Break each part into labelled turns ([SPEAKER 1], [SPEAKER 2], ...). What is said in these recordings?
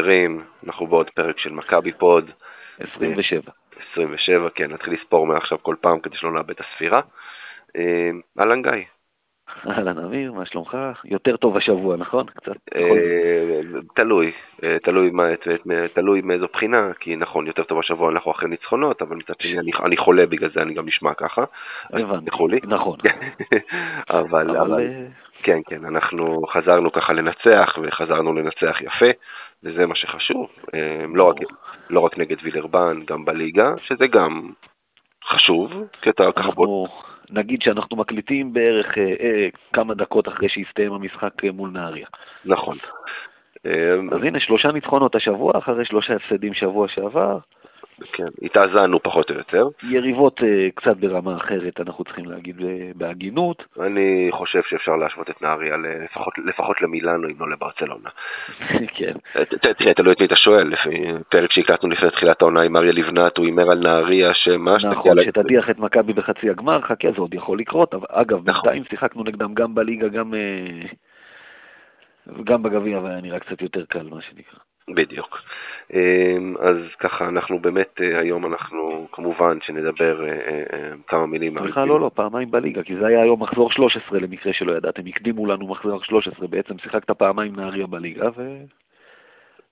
[SPEAKER 1] חברים, אנחנו בעוד פרק של מכבי פוד.
[SPEAKER 2] 27.
[SPEAKER 1] 27, כן, נתחיל לספור מעכשיו כל פעם כדי שלא נאבד את הספירה. אה, אהלן גיא.
[SPEAKER 2] אהלן אמיר, מה שלומך? יותר טוב השבוע, נכון? קצת.
[SPEAKER 1] אה, תלוי, אה, תלוי, מאיזו בחינה, כי נכון, יותר טוב השבוע אנחנו אחרי ניצחונות, אבל מצד שני אני, אני חולה בגלל זה, אני גם נשמע ככה.
[SPEAKER 2] הבנתי,
[SPEAKER 1] נכון. אבל, אבל, כן, כן, אנחנו חזרנו ככה לנצח, וחזרנו לנצח יפה, וזה מה שחשוב. לא רק, לא רק נגד וילרבן, גם בליגה, שזה גם חשוב, כי אתה ככה בוא...
[SPEAKER 2] נגיד שאנחנו מקליטים בערך אה, אה, כמה דקות אחרי שהסתיים המשחק אה, מול נהריה.
[SPEAKER 1] נכון.
[SPEAKER 2] אז הנה, שלושה ניצחונות השבוע, אחרי שלושה הפסדים שבוע שעבר.
[SPEAKER 1] כן, התאזנו פחות או יותר.
[SPEAKER 2] יריבות uh, קצת ברמה אחרת, אנחנו צריכים להגיד uh, בהגינות.
[SPEAKER 1] אני חושב שאפשר להשוות את נהריה לפחות, לפחות למילאנו, אם לא לברצלונה.
[SPEAKER 2] כן.
[SPEAKER 1] אה, תראה, תלוי את מי אתה שואל, לפי פרק שהקלטנו לפני תחילת העונה עם אריה לבנת, הוא הימר על נהריה שמה...
[SPEAKER 2] נכון, שתדיח את מכבי בחצי הגמר, חכה, זה עוד יכול לקרות. אגב, נכון. בינתיים שיחקנו נגדם גם בליגה, גם... גם בגביע, והיה נראה קצת יותר קל, מה שנקרא.
[SPEAKER 1] בדיוק. אמ, אז ככה, אנחנו באמת, אה, היום אנחנו, כמובן, שנדבר אה, אה, כמה מילים.
[SPEAKER 2] סליחה, לא, לא, פעמיים בליגה, כי זה היה היום מחזור 13 למקרה שלא ידעתם, הקדימו לנו מחזור 13, בעצם שיחקת פעמיים נהריה בליגה, ו...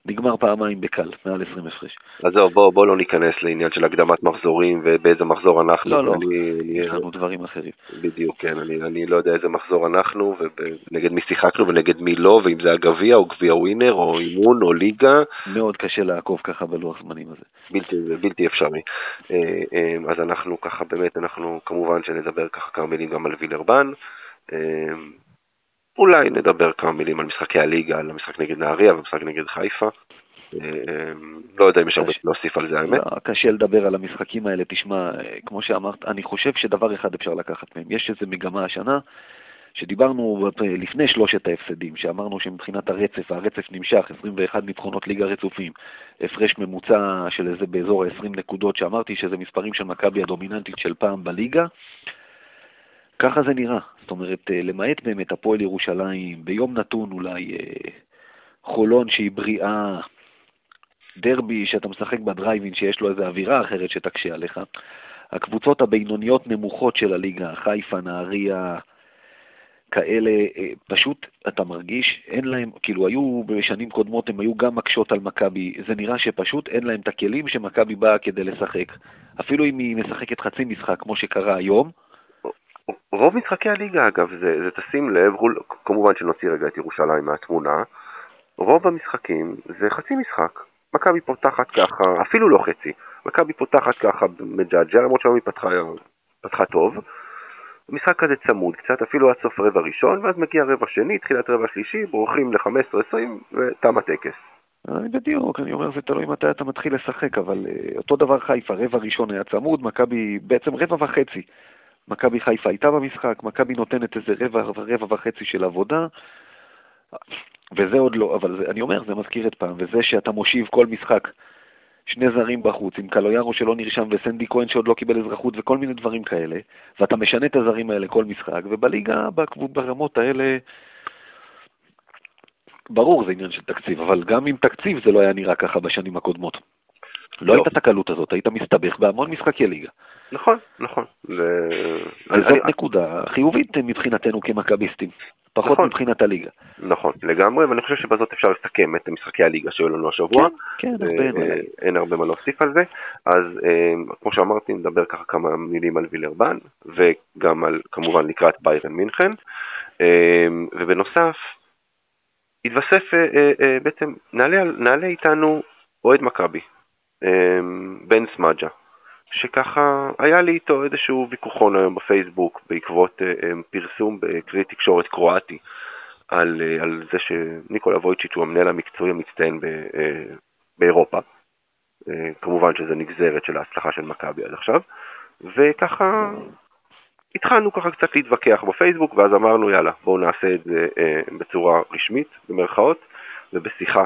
[SPEAKER 2] נגמר פעמיים בקל, מעל 20 הפרש.
[SPEAKER 1] אז זהו, בוא, בוא לא ניכנס לעניין של הקדמת מחזורים ובאיזה מחזור אנחנו.
[SPEAKER 2] לא, לא, אני, יש לנו דברים אחרים.
[SPEAKER 1] בדיוק, כן, אני, אני לא יודע איזה מחזור אנחנו ונגד מי שיחקנו ונגד מי לא, ואם זה הגביע או גביע ווינר או אימון או ליגה.
[SPEAKER 2] מאוד קשה לעקוב ככה בלוח זמנים הזה.
[SPEAKER 1] בלתי, בלתי אפשרי. אה, אה, אז אנחנו ככה, באמת, אנחנו כמובן שנדבר ככה כמה מילים גם על וילרבן. אולי נדבר כמה מילים על משחקי הליגה, על המשחק נגד נהריה ומשחק נגד חיפה. אה, לא יודע אם יש הרבה להוסיף על זה, האמת.
[SPEAKER 2] לא, קשה לדבר על המשחקים האלה. תשמע, כמו שאמרת, אני חושב שדבר אחד אפשר לקחת מהם. יש איזו מגמה השנה, שדיברנו לפני שלושת ההפסדים, שאמרנו שמבחינת הרצף, הרצף נמשך, 21 ניצחונות ליגה רצופים, הפרש ממוצע של איזה באזור ה-20 נקודות, שאמרתי שזה מספרים של מכבי הדומיננטית של פעם בליגה. ככה זה נראה. זאת אומרת, אה, למעט באמת הפועל ירושלים, ביום נתון אולי אה, חולון שהיא בריאה, דרבי שאתה משחק בדרייבין שיש לו איזו אווירה אחרת שתקשה עליך. הקבוצות הבינוניות נמוכות של הליגה, חיפה, נהריה, כאלה, אה, פשוט אתה מרגיש, אין להם, כאילו היו בשנים קודמות, הם היו גם מקשות על מכבי, זה נראה שפשוט אין להם את הכלים שמכבי באה כדי לשחק. אפילו אם היא משחקת חצי משחק, כמו שקרה היום,
[SPEAKER 1] רוב משחקי הליגה אגב, זה, זה תשים לב, כמובן שנוציא רגע את ירושלים מהתמונה, רוב המשחקים זה חצי משחק. מכבי פותחת ככה, אפילו לא חצי, מכבי פותחת ככה מג'עג'ע, למרות שהיום היא פתחה, פתחה טוב. משחק כזה צמוד קצת, אפילו עד סוף רבע ראשון, ואז מגיע רבע שני, תחילת רבע שלישי, בורחים ל-15-20 ותם הטקס.
[SPEAKER 2] בדיוק, אני אומר, זה תלוי מתי אתה מתחיל לשחק, אבל uh, אותו דבר חיפה, רבע ראשון היה צמוד, מכבי בעצם רבע וחצי. מכבי חיפה הייתה במשחק, מכבי נותנת איזה רבע, רבע וחצי של עבודה, וזה עוד לא, אבל זה, אני אומר, זה מזכיר את פעם, וזה שאתה מושיב כל משחק שני זרים בחוץ, עם קלויארו שלא נרשם וסנדי כהן שעוד לא קיבל אזרחות וכל מיני דברים כאלה, ואתה משנה את הזרים האלה כל משחק, ובליגה, ברמות האלה, ברור זה עניין של תקציב, אבל גם עם תקציב זה לא היה נראה ככה בשנים הקודמות. לא, לא. הייתה את הקלות הזאת, היית מסתבך בהמון משחקי ליגה.
[SPEAKER 1] נכון, נכון.
[SPEAKER 2] אני... נקודה חיובית מבחינתנו כמכביסטים, פחות נכון, מבחינת הליגה.
[SPEAKER 1] נכון, לגמרי, ואני חושב שבזאת אפשר לסכם את משחקי הליגה שהיו לנו השבוע.
[SPEAKER 2] כן, כן, הרבה
[SPEAKER 1] אה, אין הרבה מה להוסיף על זה. אז אה, כמו שאמרתי, נדבר ככה כמה מילים על וילרבן, וגם על, כמובן, לקראת ביירן מינכן. אה, ובנוסף, התווסף בעצם, נעלה, נעלה איתנו אוהד מכבי, בן סמג'ה. שככה היה לי איתו איזשהו ויכוחון היום בפייסבוק בעקבות uh, פרסום בכלי תקשורת קרואטי על, uh, על זה שניקולה וויצ'יץ' הוא המנהל המקצועי המצטיין באירופה. כמובן שזה נגזרת של ההצלחה של מכבי עד עכשיו, וככה התחלנו ככה קצת להתווכח בפייסבוק, ואז אמרנו יאללה בואו נעשה את זה בצורה רשמית, במרכאות, ובשיחה,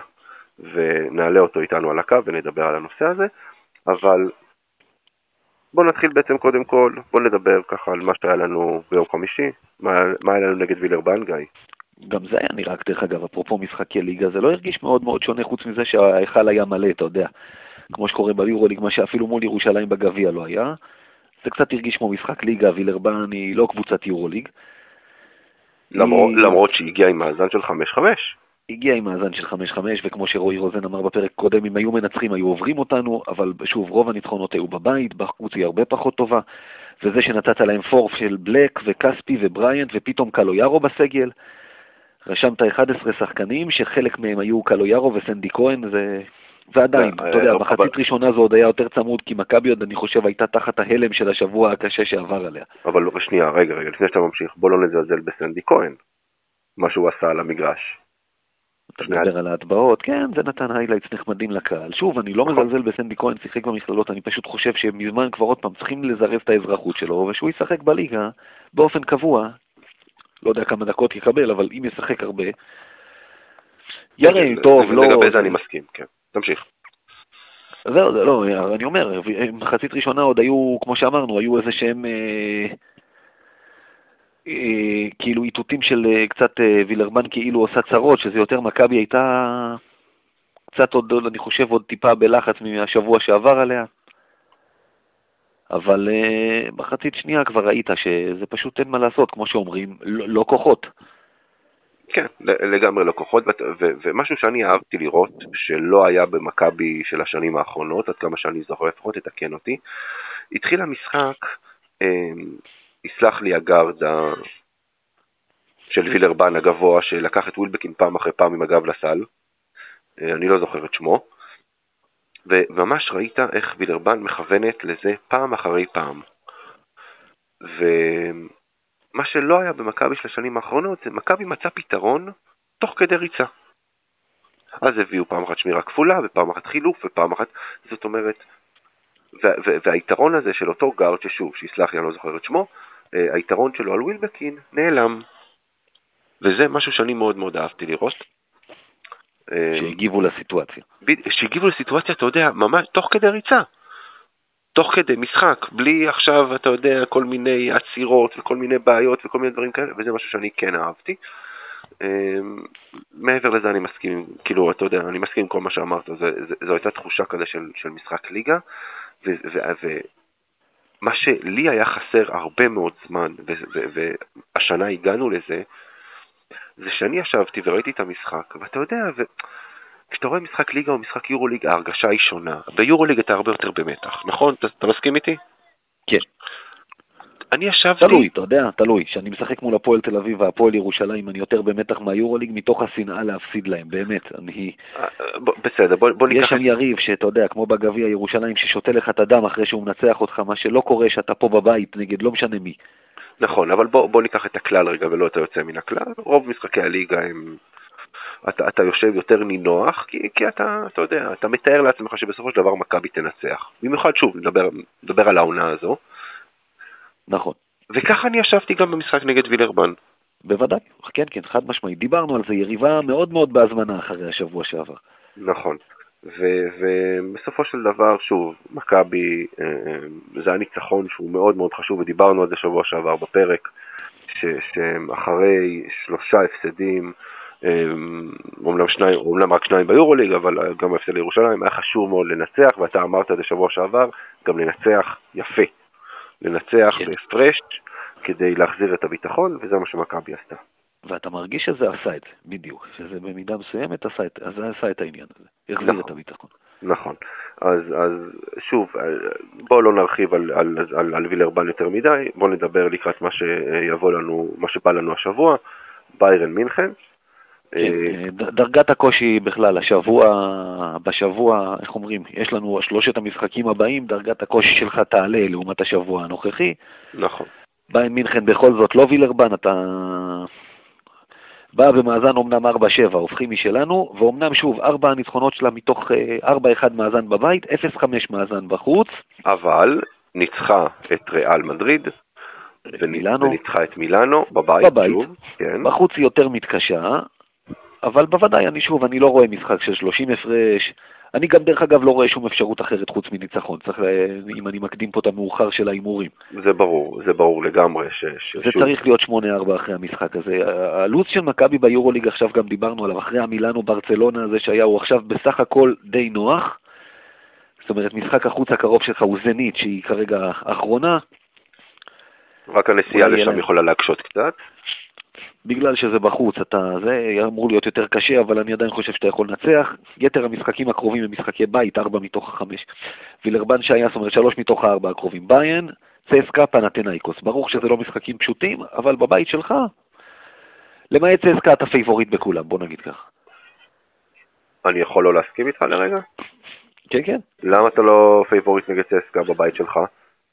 [SPEAKER 1] ונעלה אותו איתנו על הקו ונדבר על הנושא הזה, אבל בוא נתחיל בעצם קודם כל, בוא נדבר ככה על מה שהיה לנו ביום חמישי, מה, מה היה לנו נגד וילרבן, גיא?
[SPEAKER 2] גם זה היה נראה, דרך אגב, אפרופו משחקי ליגה, זה לא הרגיש מאוד מאוד שונה חוץ מזה שההיכל היה מלא, אתה יודע. כמו שקורה ביורוליג, מה שאפילו מול ירושלים בגביע לא היה. זה קצת הרגיש כמו משחק ליגה, וילרבן היא לא קבוצת יורוליג.
[SPEAKER 1] למרות, היא... למרות שהיא עם מאזן של 5-5.
[SPEAKER 2] הגיעה עם מאזן של 5-5, וכמו שרועי רוזן אמר בפרק קודם, אם היו מנצחים היו עוברים אותנו, אבל שוב, רוב הניצחונות היו בבית, בחוץ היא הרבה פחות טובה, וזה שנתת להם פורף של בלק וכספי ובריאנט, ופתאום קלויארו בסגל, רשמת 11 שחקנים, שחלק מהם היו קלויארו וסנדי כהן, זה... ועדיין, אה, אתה יודע, מחצית אה, ראשונה זה עוד היה יותר צמוד, כי מכבי עוד, אני חושב, הייתה תחת ההלם של השבוע הקשה שעבר עליה.
[SPEAKER 1] אבל שנייה, רגע, רגע, לפני שאתה ממשיך, בוא לא נזלזל בסנדי כהן, מה שהוא עשה על המגרש.
[SPEAKER 2] אתה מדבר על ההטבעות, כן, זה נתן highlights נחמדים לקהל. שוב, אני לא נכון. מזלזל בסנדי כהן, שיחק במכללות, אני פשוט חושב שמזמן כבר עוד פעם צריכים לזרז את האזרחות שלו, ושהוא ישחק בליגה באופן קבוע, לא יודע כמה דקות יקבל, אבל אם ישחק הרבה, יראה, טוב, לא...
[SPEAKER 1] לגבי זה אני מסכים, כן. תמשיך.
[SPEAKER 2] זהו, זה לא, אני אומר, מחצית ראשונה עוד היו, כמו שאמרנו, היו איזה שהם... אה, אה, כאילו איתותים של אה, קצת אה, וילרמן כאילו עושה צרות, שזה יותר מכבי הייתה קצת עוד, אני חושב, עוד טיפה בלחץ מהשבוע שעבר עליה. אבל מחצית שנייה כבר ראית שזה פשוט אין מה לעשות, כמו שאומרים, לא, לא כוחות.
[SPEAKER 1] כן, לגמרי לא כוחות, ומשהו שאני אהבתי לראות, שלא היה במכבי של השנים האחרונות, עד כמה שאני זוכר לפחות, תתקן אותי, התחיל המשחק יסלח לי הגארד של וילרבן הגבוה, שלקח את ווילבקין פעם אחרי פעם עם הגב לסל, אה, אני לא זוכר את שמו, וממש ראית איך וילרבן מכוונת לזה פעם אחרי פעם. ומה שלא היה במכבי של השנים האחרונות, זה מכבי מצא פתרון תוך כדי ריצה. אז הביאו פעם אחת שמירה כפולה, ופעם אחת חילוף, ופעם אחת, זאת אומרת, והיתרון הזה של אותו גארד, ששוב, שיסלח לי, אני לא זוכר את שמו, היתרון שלו על ווילבקין נעלם. וזה משהו שאני מאוד מאוד אהבתי לראות.
[SPEAKER 2] אה, שהגיבו לסיטואציה.
[SPEAKER 1] שהגיבו לסיטואציה, אתה יודע, ממש תוך כדי ריצה. תוך כדי משחק, בלי עכשיו, אתה יודע, כל מיני עצירות וכל מיני בעיות וכל מיני דברים כאלה, וזה משהו שאני כן אהבתי. אה, מעבר לזה אני מסכים, כאילו, אתה יודע, אני מסכים עם כל מה שאמרת, זו הייתה תחושה כזה של, של משחק ליגה, ו, ו, ו, מה שלי היה חסר הרבה מאוד זמן, והשנה הגענו לזה, זה שאני ישבתי וראיתי את המשחק, ואתה יודע. כשאתה רואה משחק ליגה או משחק יורו ליגה, ההרגשה היא שונה. ביורו ליגה אתה הרבה יותר במתח, נכון? אתה, אתה מסכים איתי?
[SPEAKER 2] כן.
[SPEAKER 1] אני ישבתי...
[SPEAKER 2] תלוי, אתה יודע, תלוי. כשאני משחק מול הפועל תל אביב והפועל ירושלים, אני יותר במתח מהיורוליג מתוך השנאה להפסיד להם, באמת. אני...
[SPEAKER 1] בסדר, בוא, בוא ניקח...
[SPEAKER 2] יש שם יריב שאתה יודע, כמו בגביע ירושלים, ששותה לך את הדם אחרי שהוא מנצח אותך, מה שלא קורה שאתה פה בבית נגד לא משנה מי.
[SPEAKER 1] נכון, אבל בוא, בוא ניקח את הכלל רגע ולא את היוצא מן הכלל. רוב משחקי הליגה הם... אתה, אתה יושב יותר נינוח, כי, כי אתה, אתה יודע, אתה מתאר לעצמך שבסופו של דבר מכבי תנצח. במיוחד, שוב, נדבר, נדבר על העונה הזו.
[SPEAKER 2] נכון.
[SPEAKER 1] וככה אני ישבתי גם במשחק נגד וילרבן.
[SPEAKER 2] בוודאי, כן, כן, חד משמעית. דיברנו על זה, יריבה מאוד מאוד בהזמנה אחרי השבוע שעבר.
[SPEAKER 1] נכון. ו- ובסופו של דבר, שוב, מכבי, אה, זה היה ניצחון שהוא מאוד מאוד חשוב, ודיברנו על זה שבוע שעבר בפרק, ש- שאחרי שלושה הפסדים, אומנם, שניים, אומנם רק שניים ביורוליג, אבל גם ההפסד לירושלים, היה חשוב מאוד לנצח, ואתה אמרת את זה שבוע שעבר, גם לנצח יפה. לנצח כן. בהפרש כדי להחזיר את הביטחון, וזה מה שמכבי עשתה.
[SPEAKER 2] ואתה מרגיש שזה עשה את זה, בדיוק, שזה במידה מסוימת עשה את, אז עשה את העניין הזה, החזיר נכון, את הביטחון.
[SPEAKER 1] נכון, אז, אז שוב, בואו לא נרחיב על, על, על, על וילרבן יותר מדי, בואו נדבר לקראת מה שיבוא לנו, מה שבא לנו השבוע, ביירן מינכן.
[SPEAKER 2] כן, אה, דרגת הקושי בכלל, השבוע, בשבוע, איך אומרים, יש לנו שלושת המשחקים הבאים, דרגת הקושי שלך תעלה לעומת השבוע הנוכחי.
[SPEAKER 1] נכון.
[SPEAKER 2] עם מינכן בכל זאת לא וילרבן, אתה בא במאזן אומנם 4-7, הופכים משלנו, ואומנם שוב, 4 הניצחונות שלה מתוך 4-1 אה, מאזן בבית, 0-5 מאזן בחוץ.
[SPEAKER 1] אבל ניצחה את ריאל מדריד,
[SPEAKER 2] מילאנו.
[SPEAKER 1] וניצחה את מילאנו בבית,
[SPEAKER 2] בבית. שוב, כן. בחוץ היא יותר מתקשה, אבל בוודאי, אני שוב, אני לא רואה משחק של 30 הפרש, אני גם דרך אגב לא רואה שום אפשרות אחרת חוץ מניצחון, צריך, אם אני מקדים פה את המאוחר של ההימורים.
[SPEAKER 1] זה ברור, זה ברור לגמרי. ש, ש,
[SPEAKER 2] זה שוב... צריך להיות 8-4 אחרי המשחק הזה. הלו"ז של מכבי ביורוליג עכשיו גם דיברנו עליו, אחרי המילאנו ברצלונה הזה שהיה, הוא עכשיו בסך הכל די נוח. זאת אומרת, משחק החוץ הקרוב שלך הוא זנית, שהיא כרגע האחרונה.
[SPEAKER 1] רק הנסיעה לשם יכולה להקשות קצת.
[SPEAKER 2] בגלל שזה בחוץ, אתה, זה אמור להיות יותר קשה, אבל אני עדיין חושב שאתה יכול לנצח. יתר המשחקים הקרובים הם משחקי בית, ארבע מתוך החמש. וילרבן שהיה, זאת אומרת, שלוש מתוך הארבע הקרובים. ביירן, צסקה, פנתנאיקוס. ברור שזה לא משחקים פשוטים, אבל בבית שלך, למעט צסקה אתה פייבוריט בכולם, בוא נגיד כך.
[SPEAKER 1] אני יכול לא להסכים איתך לרגע?
[SPEAKER 2] כן, כן.
[SPEAKER 1] למה אתה לא פייבוריט נגד צסקה בבית שלך?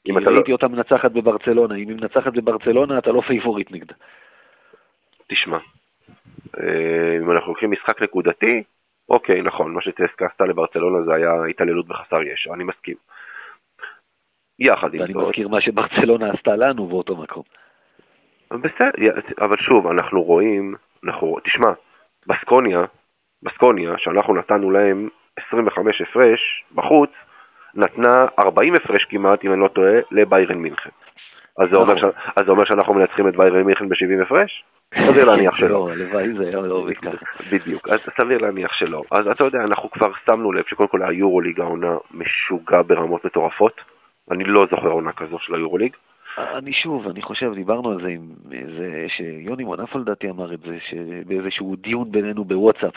[SPEAKER 2] כי לא- ראיתי. אותה מנצחת בברצלונה, אם היא מנצחת בברצלונה אתה לא פייבוריט נגדה.
[SPEAKER 1] תשמע, אה, אם אנחנו לוקחים משחק נקודתי, אוקיי, נכון, מה שצסקה עשתה לברצלונה זה היה התעללות בחסר ישע, אני מסכים. יחד עם
[SPEAKER 2] זאת. ואני מזכיר מה שברצלונה עשתה לנו באותו מקום.
[SPEAKER 1] בסדר, אבל שוב, אנחנו רואים, אנחנו, תשמע, בסקוניה, בסקוניה, שאנחנו נתנו להם 25 הפרש בחוץ, נתנה 40 הפרש כמעט, אם אני לא טועה, לביירן מינכן. אז זה אומר, נכון. ש... אז זה אומר שאנחנו מנצחים את ביירן מינכן ב-70 הפרש? סביר להניח שלא.
[SPEAKER 2] לא, הלוואי זה היה עובד ככה.
[SPEAKER 1] בדיוק, אז סביר להניח שלא. אז אתה יודע, אנחנו כבר שמנו לב שקודם כל היורוליג העונה משוגע ברמות מטורפות. אני לא זוכר עונה כזו של היורוליג.
[SPEAKER 2] אני שוב, אני חושב, דיברנו על זה עם זה, שיוני מונפו לדעתי אמר את זה, באיזשהו דיון בינינו בוואטסאפ,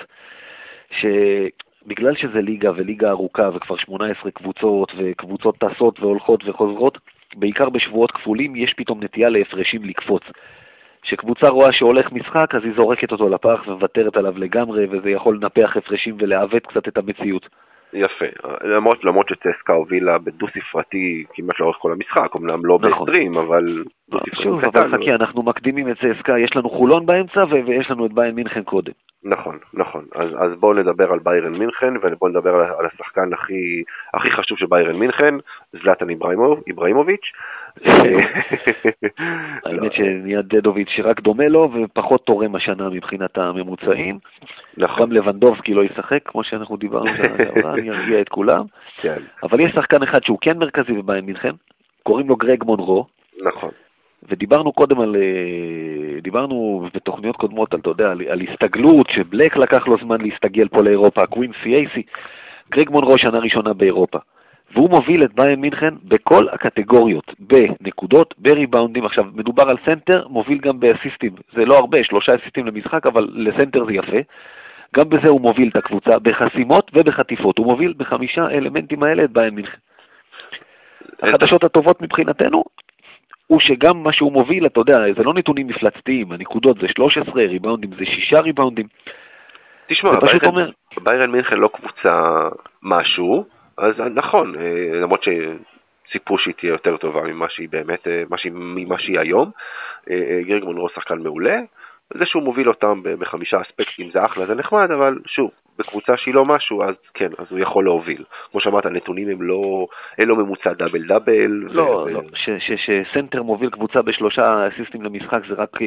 [SPEAKER 2] שבגלל שזה ליגה וליגה ארוכה וכבר 18 קבוצות וקבוצות טסות והולכות וחוזרות, בעיקר בשבועות כפולים יש פתאום נטייה להפרשים לקפוץ. כשקבוצה רואה שהולך משחק, אז היא זורקת אותו לפח ומוותרת עליו לגמרי, וזה יכול לנפח הפרשים ולעוות קצת את המציאות.
[SPEAKER 1] יפה, למרות, למרות שצסקה הובילה בדו-ספרתי כמעט לאורך כל המשחק, אמנם לא נכון. ב-20, אבל
[SPEAKER 2] דו-ספרתי שוב, אבל חכי, אנחנו מקדימים את צסקה, יש לנו חולון באמצע ויש לנו את ביין מינכן קודם.
[SPEAKER 1] נכון, נכון. אז, אז בואו נדבר על ביירן מינכן, ובואו נדבר על, על השחקן הכי, הכי חשוב של ביירן מינכן, זלאטן איברהימוב, איברהימוביץ'.
[SPEAKER 2] האמת שנהיה דדוביץ' שרק דומה לו ופחות תורם השנה מבחינת הממוצעים. נכון. גם לבנדובסקי לא ישחק, כמו שאנחנו דיברנו, אני ארגיע את כולם. כן. אבל יש שחקן אחד שהוא כן מרכזי בביירן מינכן, קוראים לו גרג מונרו.
[SPEAKER 1] נכון.
[SPEAKER 2] ודיברנו קודם על, אה, דיברנו בתוכניות קודמות על, אתה יודע, על, על הסתגלות, שבלק לקח לו זמן להסתגל פה לאירופה, קווינסי אייסי, גרג מונרו שנה ראשונה באירופה. והוא מוביל את ביירן מינכן בכל הקטגוריות, בנקודות, בריבאונדים. עכשיו, מדובר על סנטר, מוביל גם באסיסטים. זה לא הרבה, שלושה אסיסטים למשחק, אבל לסנטר זה יפה. גם בזה הוא מוביל את הקבוצה, בחסימות ובחטיפות. הוא מוביל בחמישה אלמנטים האלה את ביין מינכן. החדשות הטובות מבחינתנו, הוא שגם מה שהוא מוביל, אתה יודע, זה לא נתונים מפלצתיים, הנקודות זה 13, ריבאונדים זה 6 ריבאונדים.
[SPEAKER 1] תשמע, ביירן, אומר... ביירן מינכן לא קבוצה משהו, אז נכון, אה, למרות שציפו שהיא תהיה יותר טובה ממה שהיא באמת, אה, ממה שהיא היום. אה, גרג מונרו שחקן מעולה, זה שהוא מוביל אותם בחמישה אספקטים זה אחלה, זה נחמד, אבל שוב, בקבוצה שהיא לא משהו, אז כן, אז הוא יכול להוביל. כמו שאמרת, הנתונים הם לא, אין לו ממוצע דאבל דאבל.
[SPEAKER 2] לא, ו... לא, שסנטר מוביל קבוצה בשלושה אסיסטים למשחק, זה רק,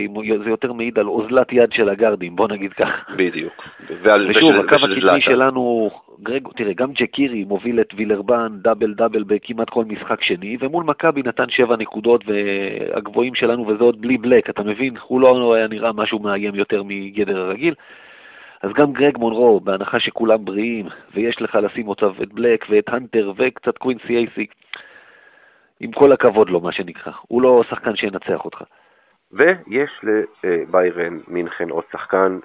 [SPEAKER 2] זה יותר מעיד על אוזלת יד של הגארדים, בוא נגיד כך.
[SPEAKER 1] בדיוק.
[SPEAKER 2] ועל, ושוב, ושל, הקו הקדמי שלנו, גרג, תראה, גם ג'קירי מוביל את וילרבן דאבל דאבל בכמעט כל משחק שני, ומול מכבי נתן שבע נקודות, והגבוהים שלנו, וזה עוד בלי בלק, אתה מבין? הוא לא היה נראה משהו מאיים יותר מגדר הרגיל. אז גם גרג מונרו, בהנחה שכולם בריאים, ויש לך לשים אותם את בלק ואת הנטר וקצת קווינסי אייסי, עם כל הכבוד לו, מה שנקרא. הוא לא שחקן שינצח אותך.
[SPEAKER 1] ויש לביירן מינכן עוד שחקן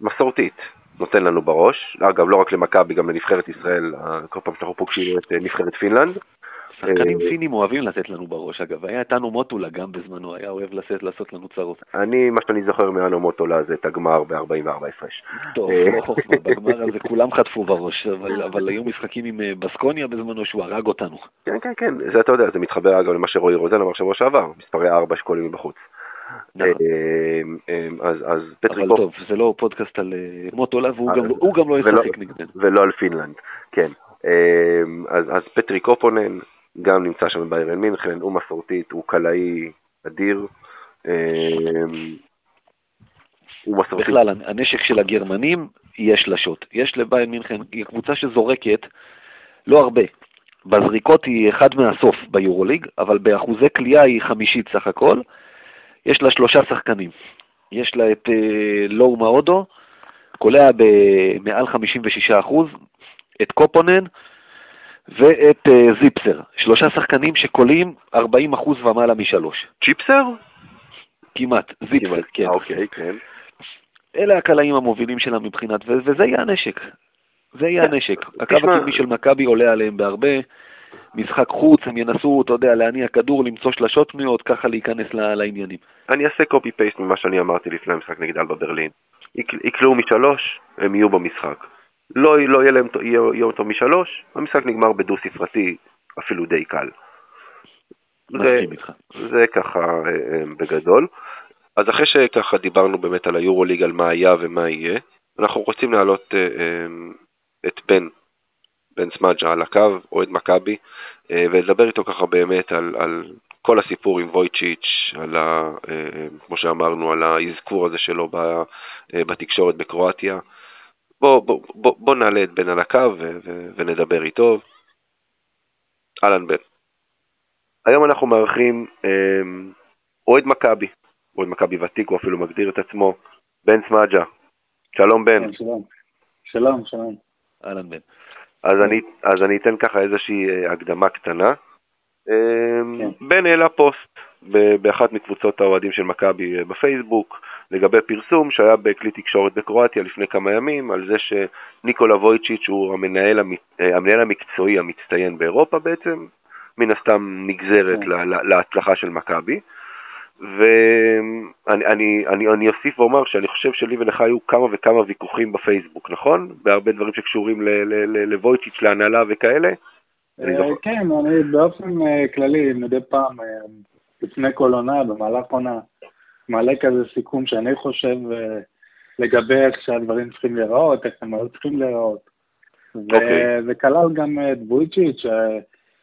[SPEAKER 1] שמסורתית נותן לנו בראש, אגב, לא רק למכבי, גם לנבחרת ישראל, כל פעם שאנחנו פוגשים את נבחרת פינלנד.
[SPEAKER 2] שחקנים אה, פינים אוהבים לתת לנו בראש, אגב. היה איתנו מוטולה גם בזמנו, היה אוהב לעשות, לעשות לנו צרות.
[SPEAKER 1] אני, מה שאני זוכר מאנו מוטולה זה את הגמר ב-44 הפרש.
[SPEAKER 2] טוב, אה, לא בגמר הזה כולם חטפו בראש, אבל, אבל היו משחקים עם אה, בסקוניה בזמנו שהוא הרג אותנו.
[SPEAKER 1] כן, כן, כן, זה אתה יודע, זה מתחבר אגב למה שרועי רוזן אמר שבוע שעבר, מספרי ארבע שקולים מבחוץ.
[SPEAKER 2] נכון. אז, אז פטרי אבל טוב, זה לא פודקאסט על מוטולה, והוא גם לא ישחק נגדנו.
[SPEAKER 1] ולא על פינלנד, כן. אז, אז פטרי קופונן, גם נמצא שם בביירן מינכן, הוא מסורתית, הוא קלעי אדיר. אמ, הוא מסורתי.
[SPEAKER 2] בכלל, הנשק של הגרמנים יהיה שלשות. יש לביין מינכן, היא קבוצה שזורקת לא הרבה. בזריקות היא אחד מהסוף ביורוליג, אבל באחוזי קליעה היא חמישית סך הכל. יש לה שלושה שחקנים. יש לה את אה, לואו מאודו, קולע במעל 56 אחוז, את קופונן ואת אה, זיפסר. שלושה שחקנים שקולעים 40 אחוז ומעלה משלוש.
[SPEAKER 1] צ'יפסר?
[SPEAKER 2] כמעט, זיפסר, כן.
[SPEAKER 1] אה, אוקיי, כן.
[SPEAKER 2] אלה הקלעים המובילים שלה מבחינת, ו- וזה יהיה הנשק. זה יהיה הנשק. הקו הקדמי של מכבי עולה עליהם בהרבה. משחק חוץ, הם ינסו, אתה יודע, להניע כדור, למצוא שלשות פנויות, ככה להיכנס ל- לעניינים.
[SPEAKER 1] אני אעשה קופי פייסט ממה שאני אמרתי לפני המשחק נגד אלבה ברלין. יק- יקלעו משלוש, הם יהיו במשחק. לא, לא יהיה להם יהיה אותו משלוש, המשחק נגמר בדו ספרתי, אפילו די קל. זה. זה ככה אה, אה, בגדול. אז אחרי שככה דיברנו באמת על היורוליג, על מה היה ומה יהיה, אנחנו רוצים להעלות אה, את בן, בן סמג'ה על הקו, אוהד מכבי, ולדבר איתו ככה באמת על, על כל הסיפור עם וויצ'יץ', על ה, כמו שאמרנו, על האזכור הזה שלו בתקשורת בקרואטיה. בוא, בוא, בוא, בוא נעלה את בן על הקו ו, ו, ונדבר איתו. אהלן בן. היום אנחנו מארחים אה, אוהד מכבי, אוהד מכבי ותיק, הוא אפילו מגדיר את עצמו, בן סמג'ה. שלום בן.
[SPEAKER 3] שלום. שלום, שלום.
[SPEAKER 2] אהלן בן.
[SPEAKER 1] אז אני, אז אני אתן ככה איזושהי אה, הקדמה קטנה. אה,
[SPEAKER 3] כן.
[SPEAKER 1] בן העלה פוסט באחת מקבוצות האוהדים של מכבי אה, בפייסבוק לגבי פרסום שהיה בכלי תקשורת בקרואטיה לפני כמה ימים על זה שניקולה וויצ'יץ' הוא המנהל, המ- אה, המנהל המקצועי המצטיין באירופה בעצם, מן הסתם נגזרת
[SPEAKER 3] כן.
[SPEAKER 1] להצלחה של מכבי. ואני אני, אני, אני אוסיף ואומר שאני חושב שלי ולך היו כמה וכמה ויכוחים בפייסבוק, נכון? בהרבה דברים שקשורים לוויצ'יץ', להנהלה וכאלה.
[SPEAKER 3] אה. כן, אני באופן כללי, מדי פעם, לפני כל עונה, במהלך עונה, מעלה כזה סיכום שאני חושב אה, לגבי איך שהדברים צריכים להיראות, איך הם היו צריכים להיראות.
[SPEAKER 1] אוקיי.
[SPEAKER 3] וזה כלל גם את בויצ'יץ', אה,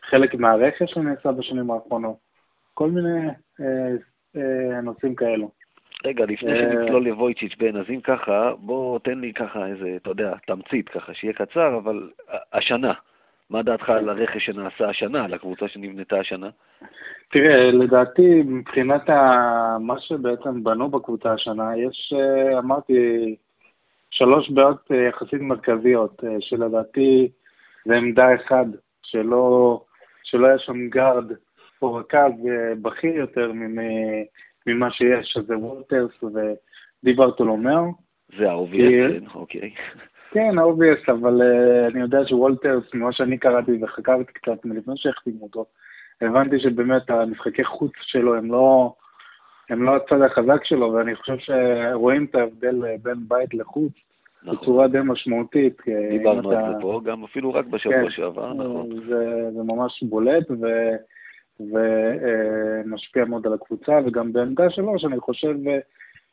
[SPEAKER 3] חלק מהרכש שנעשה בשנים האחרונות. כל מיני אה, אה, נושאים כאלו.
[SPEAKER 2] רגע, לפני
[SPEAKER 3] אה,
[SPEAKER 2] שנצלול לוויצ'יץ' בן, אז אם ככה, בוא תן לי ככה איזה, אתה יודע, תמצית ככה, שיהיה קצר, אבל השנה, מה דעתך על הרכש שנעשה השנה, על הקבוצה שנבנתה השנה?
[SPEAKER 3] תראה, לדעתי, מבחינת ה... מה שבעצם בנו בקבוצה השנה, יש, אה, אמרתי, שלוש בעיות אה, יחסית מרכזיות, אה, שלדעתי זה עמדה אחד, שלא, שלא היה שם גארד או רכז בכיר יותר ממ- ממה שיש, שזה וולטרס ודי ברטולומיאו.
[SPEAKER 2] זה האובייס,
[SPEAKER 3] כי-
[SPEAKER 2] כן, אוקיי.
[SPEAKER 3] כן, האובייס, אבל אה, אני יודע שוולטרס, ממה שאני קראתי וחקרתי קצת מלפני שהחתימו אותו, הבנתי שבאמת המשחקי חוץ שלו הם לא, הם לא הצד החזק שלו, ואני חושב שרואים את ההבדל אה, בין בית לחוץ
[SPEAKER 2] נכון.
[SPEAKER 3] בצורה די משמעותית.
[SPEAKER 2] דיברנו על זה פה, גם אפילו רק בשבוע
[SPEAKER 3] כן,
[SPEAKER 2] שעבר, נכון.
[SPEAKER 3] זה, זה ממש בולט ומשפיע מאוד על הקבוצה, וגם בעמדה שלו, שאני חושב אה,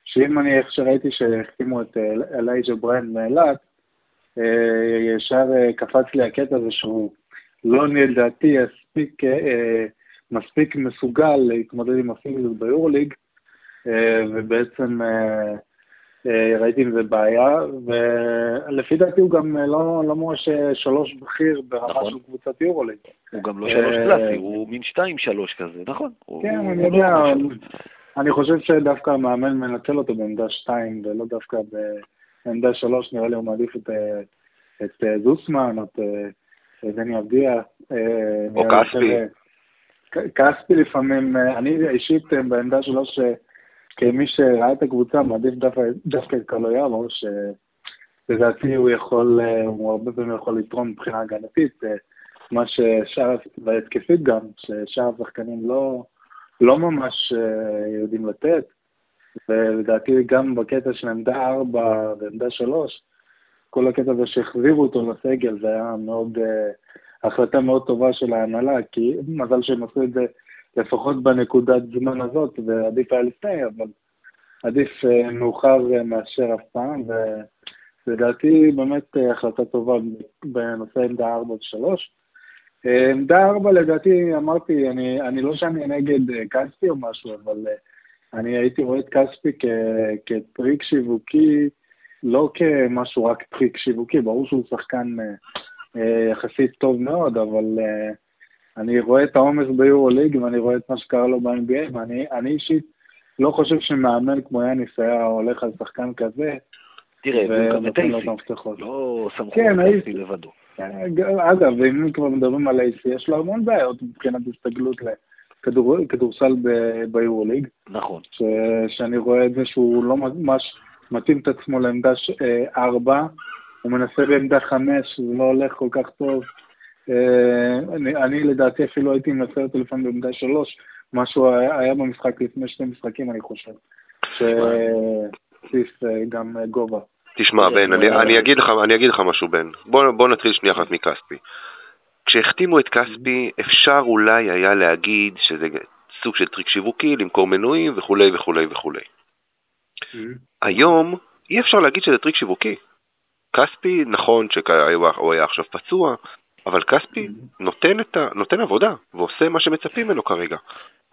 [SPEAKER 3] שאם אני, איך שראיתי שהחתימו את אה, אלייג'ה בריין מאילת, אה, ישר אה, קפץ לי הקטע הזה שהוא לא לדעתי מספיק, אה, מספיק מסוגל להתמודד עם הפיזיות ביורוליג, אה, ובעצם אה, אה, ראיתי עם זה בעיה, ולפי דעתי הוא גם אה, לא, לא ממש אה, שלוש בכיר ברמה
[SPEAKER 2] נכון.
[SPEAKER 3] של קבוצת יורוליג.
[SPEAKER 2] הוא גם לא שלוש
[SPEAKER 3] אה,
[SPEAKER 2] קלאסי, הוא מין שתיים שלוש כזה, נכון.
[SPEAKER 3] כן,
[SPEAKER 2] הוא-
[SPEAKER 3] אני
[SPEAKER 2] הוא לא
[SPEAKER 3] יודע,
[SPEAKER 2] ממש-
[SPEAKER 3] אני חושב שדווקא המאמן מנצל אותו בעמדה שתיים, ולא דווקא בעמדה שלוש, נראה לי הוא מעדיף את, אה, את אה, זוסמן, את אה, את דני אבדיה.
[SPEAKER 1] או כספי.
[SPEAKER 3] כספי לפעמים, אני אישית בעמדה שלו, שכמי שראה את הקבוצה, מעדיף דווקא, דווקא את קלויארו, שלדעתי הוא יכול, הוא הרבה פעמים יכול לתרום מבחינה הגנתית, מה ששאר, והתקפית גם, ששאר השחקנים לא... לא ממש יודעים לתת, ולדעתי גם בקטע של עמדה 4 ועמדה 3, כל הקטע הזה שהחזירו אותו לסגל, זה היה מאוד, אה, החלטה מאוד טובה של ההנהלה, כי מזל שהם עשו את זה לפחות בנקודת זמן הזאת, ועדיף היה לפני, אבל עדיף אה, מאוחר אה, מאשר אף פעם, ולדעתי באמת אה, החלטה טובה בנושא עמדה 4 ו-3. אה, עמדה ארבע לדעתי, אמרתי, אני, אני לא שאני נגד כספי או משהו, אבל אני הייתי רואה את כספי כ- כטריק שיווקי, לא כמשהו רק טריק שיווקי, ברור שהוא שחקן אה, אה, יחסית טוב מאוד, אבל אה, אני רואה את העומס ביורו ליג ואני רואה את מה שקרה לו ב-NBA, ואני אישית לא חושב שמאמן כמו יאניס היה הולך על שחקן כזה.
[SPEAKER 2] תראה, הוא גם את אייסי, לא סמכות כן, אייסי לבדו.
[SPEAKER 3] אגב, אם כבר מדברים על אייסי, יש לו המון בעיות מבחינת הסתגלות לכדורסל ביורוליג.
[SPEAKER 2] נכון.
[SPEAKER 3] שאני רואה את זה שהוא לא ממש מתאים את עצמו לעמדה אה, ארבע, הוא מנסה בעמדה חמש, זה לא הולך כל כך טוב. אה, אני, אני לדעתי אפילו הייתי מנסה אותו לפעמים בעמדה שלוש, משהו היה במשחק לפני שני משחקים, אני חושב. שהוסיף אה, גם גובה.
[SPEAKER 1] תשמע, בן, אני, אני, אגיד לך, אני אגיד לך משהו, בן. בוא, בוא נתחיל שנייה אחת מכספי. כשהחתימו את כספי, אפשר אולי היה להגיד שזה סוג של טריק שיווקי, למכור מנויים וכולי וכולי וכולי. היום אי אפשר להגיד שזה טריק שיווקי. כספי, נכון שהוא היה עכשיו פצוע, אבל כספי נותן, ה, נותן עבודה ועושה מה שמצפים ממנו כרגע.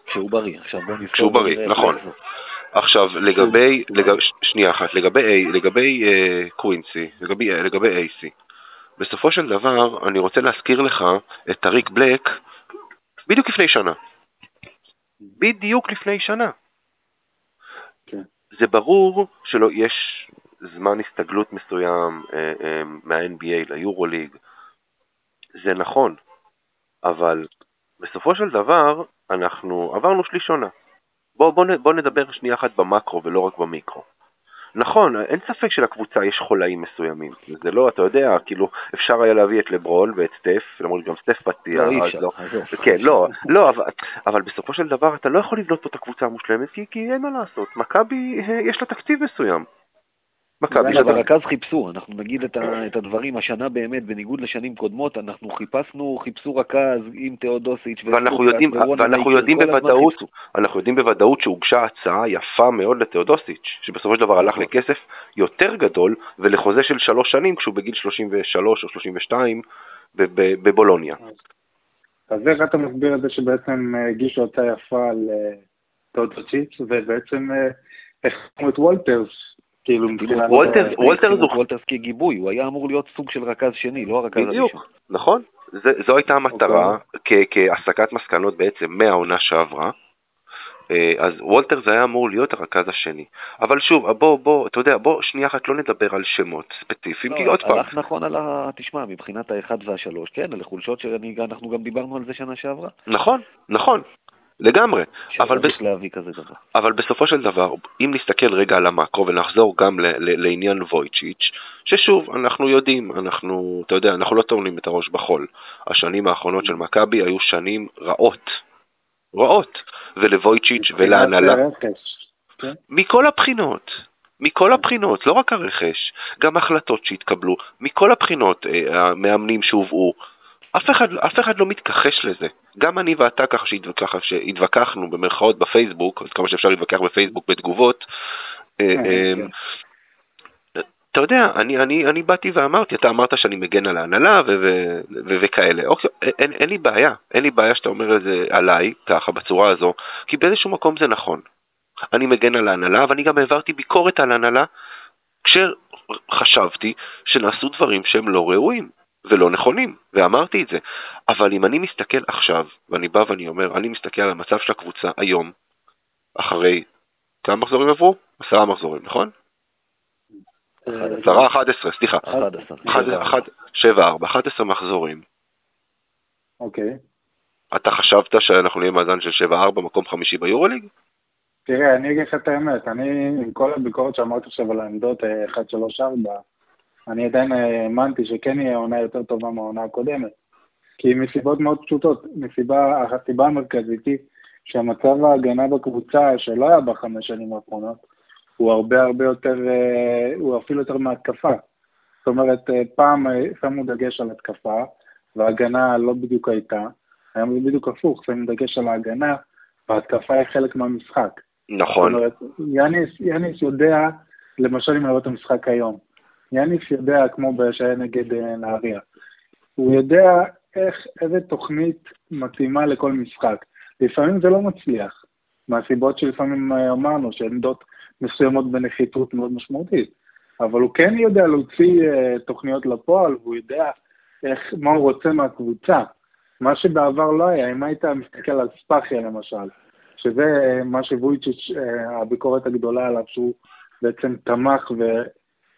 [SPEAKER 2] כשהוא בריא, עכשיו בוא נזכור.
[SPEAKER 1] כשהוא בריא, נכון. עכשיו, לגבי, לגב, שנייה אחת, לגבי, לגבי אה, קווינסי, לגבי, לגבי אייסי, בסופו של דבר, אני רוצה להזכיר לך את טריק בלק בדיוק לפני שנה. בדיוק לפני שנה. כן. זה ברור שלא, יש זמן הסתגלות מסוים אה, אה, מה-NBA ליורוליג, זה נכון, אבל בסופו של דבר אנחנו עברנו שליש עונה. בוא, בוא, בוא נדבר שנייה אחת במקרו ולא רק במיקרו. נכון, אין ספק שלקבוצה יש חולאים מסוימים. זה לא, אתה יודע, כאילו, אפשר היה להביא את לברון ואת סטף, למרות שגם סטף פתיע,
[SPEAKER 2] לא, אז לא.
[SPEAKER 1] כן, לא, לא, אבל, אבל בסופו של דבר אתה לא יכול לבנות פה את הקבוצה המושלמת, כי, כי אין מה לעשות. מכבי, אה, יש לה תקציב מסוים.
[SPEAKER 2] מכבי רק אז חיפשו, אנחנו נגיד את, ה, את הדברים, השנה באמת, בניגוד לשנים קודמות, אנחנו חיפשנו, חיפשו רכז עם תאודוסיץ'
[SPEAKER 1] ואנחנו יודעים, ואנחנו יודעים בוודאות, אנחנו יודעים בוודאות שהוגשה הצעה יפה מאוד לתאודוסיץ', שבסופו של דבר הלך נכון. לכסף יותר גדול ולחוזה של שלוש שנים כשהוא בגיל 33 או 32 בבולוניה.
[SPEAKER 3] אז איך אתה מסביר את זה שבעצם אה, הגישו הצעה יפה לתאודוסיץ' ובעצם החתמו אה, את וולטרס כאילו מבחינת...
[SPEAKER 2] וולטרס כגיבוי, הוא היה אמור להיות סוג של רכז שני, לא הרכז הראשון. בדיוק,
[SPEAKER 1] נכון. זו הייתה המטרה, אוקיי. כהסקת מסקנות בעצם מהעונה שעברה. אה, אז וולטר זה היה אמור להיות הרכז השני. אבל שוב, בוא, בוא, אתה יודע, בוא שנייה אחת לא נדבר על שמות ספציפיים, כי
[SPEAKER 2] לא,
[SPEAKER 1] עוד פעם...
[SPEAKER 2] הלך נכון על ה... תשמע, מבחינת האחד והשלוש, כן, על חולשות שאנחנו גם דיברנו על זה שנה שעברה.
[SPEAKER 1] נכון, נכון. לגמרי. אבל, בס... אבל בסופו של דבר, אם נסתכל רגע על המקרו ונחזור גם ל- ל- לעניין וויצ'יץ', ששוב, אנחנו יודעים, אנחנו, אתה יודע, אנחנו לא טומנים את הראש בחול. השנים האחרונות של מכבי היו שנים רעות. רעות. ולוויצ'יץ' ולהנהלה. כן. מכל הבחינות. מכל הבחינות, לא רק הרכש, גם החלטות שהתקבלו, מכל הבחינות, אה, המאמנים שהובאו, אף אחד, אף אחד לא מתכחש לזה. גם אני ואתה ככה שהתווכח, שהתווכחנו במרכאות בפייסבוק, אז כמה שאפשר להתווכח בפייסבוק בתגובות, אה, כן, אה, כן. אתה יודע, אני, אני, אני באתי ואמרתי, אתה אמרת שאני מגן על ההנהלה ו- ו- ו- וכאלה. אוקיי, אין, אין לי בעיה, אין לי בעיה שאתה אומר את זה עליי, ככה, בצורה הזו, כי באיזשהו מקום זה נכון. אני מגן על ההנהלה, ואני גם העברתי ביקורת על ההנהלה כשחשבתי שנעשו דברים שהם לא ראויים. ולא נכונים, ואמרתי את זה. אבל אם אני מסתכל עכשיו, ואני בא ואני אומר, אני מסתכל על המצב של הקבוצה היום, אחרי, כמה מחזורים עברו? עשרה מחזורים, נכון? עשרה, אחת עשרה, סליחה. שבע, ארבע, אחת עשרה מחזורים.
[SPEAKER 3] אוקיי.
[SPEAKER 1] אתה חשבת שאנחנו נהיה מאזן של שבע, ארבע, מקום חמישי ביורוליג?
[SPEAKER 3] תראה, אני אגיד לך את האמת, אני, עם כל הביקורת שאמרתי עכשיו על העמדות 1, 3, 4, אני עדיין האמנתי שכן יהיה עונה יותר טובה מהעונה הקודמת. כי מסיבות מאוד פשוטות, מסיבה, הסיבה המרכזית היא שהמצב ההגנה בקבוצה, שלא היה בחמש שנים האחרונות, הוא הרבה הרבה יותר, אה, הוא אפילו יותר מהתקפה. זאת אומרת, אה, פעם אה, שמו דגש על התקפה, וההגנה לא בדיוק הייתה. היום זה בדיוק הפוך, שמים דגש על ההגנה, וההתקפה היא חלק מהמשחק.
[SPEAKER 1] נכון. זאת אומרת,
[SPEAKER 3] יאניס, יאניס יודע, למשל אם לראות את המשחק היום, יניף יודע, כמו שהיה נגד אה, נהריה, הוא יודע איך, איזה תוכנית מתאימה לכל משחק. לפעמים זה לא מצליח. מהסיבות שלפעמים אה, אמרנו, שעמדות מסוימות בנחיתות מאוד משמעותית. אבל הוא כן יודע להוציא uh, תוכניות לפועל, והוא יודע איך, מה הוא רוצה מהקבוצה. מה שבעבר לא היה, אם היית מסתכל על ספאחיה למשל, שזה מה שוויצ'יץ', הביקורת הגדולה עליו, שהוא בעצם תמך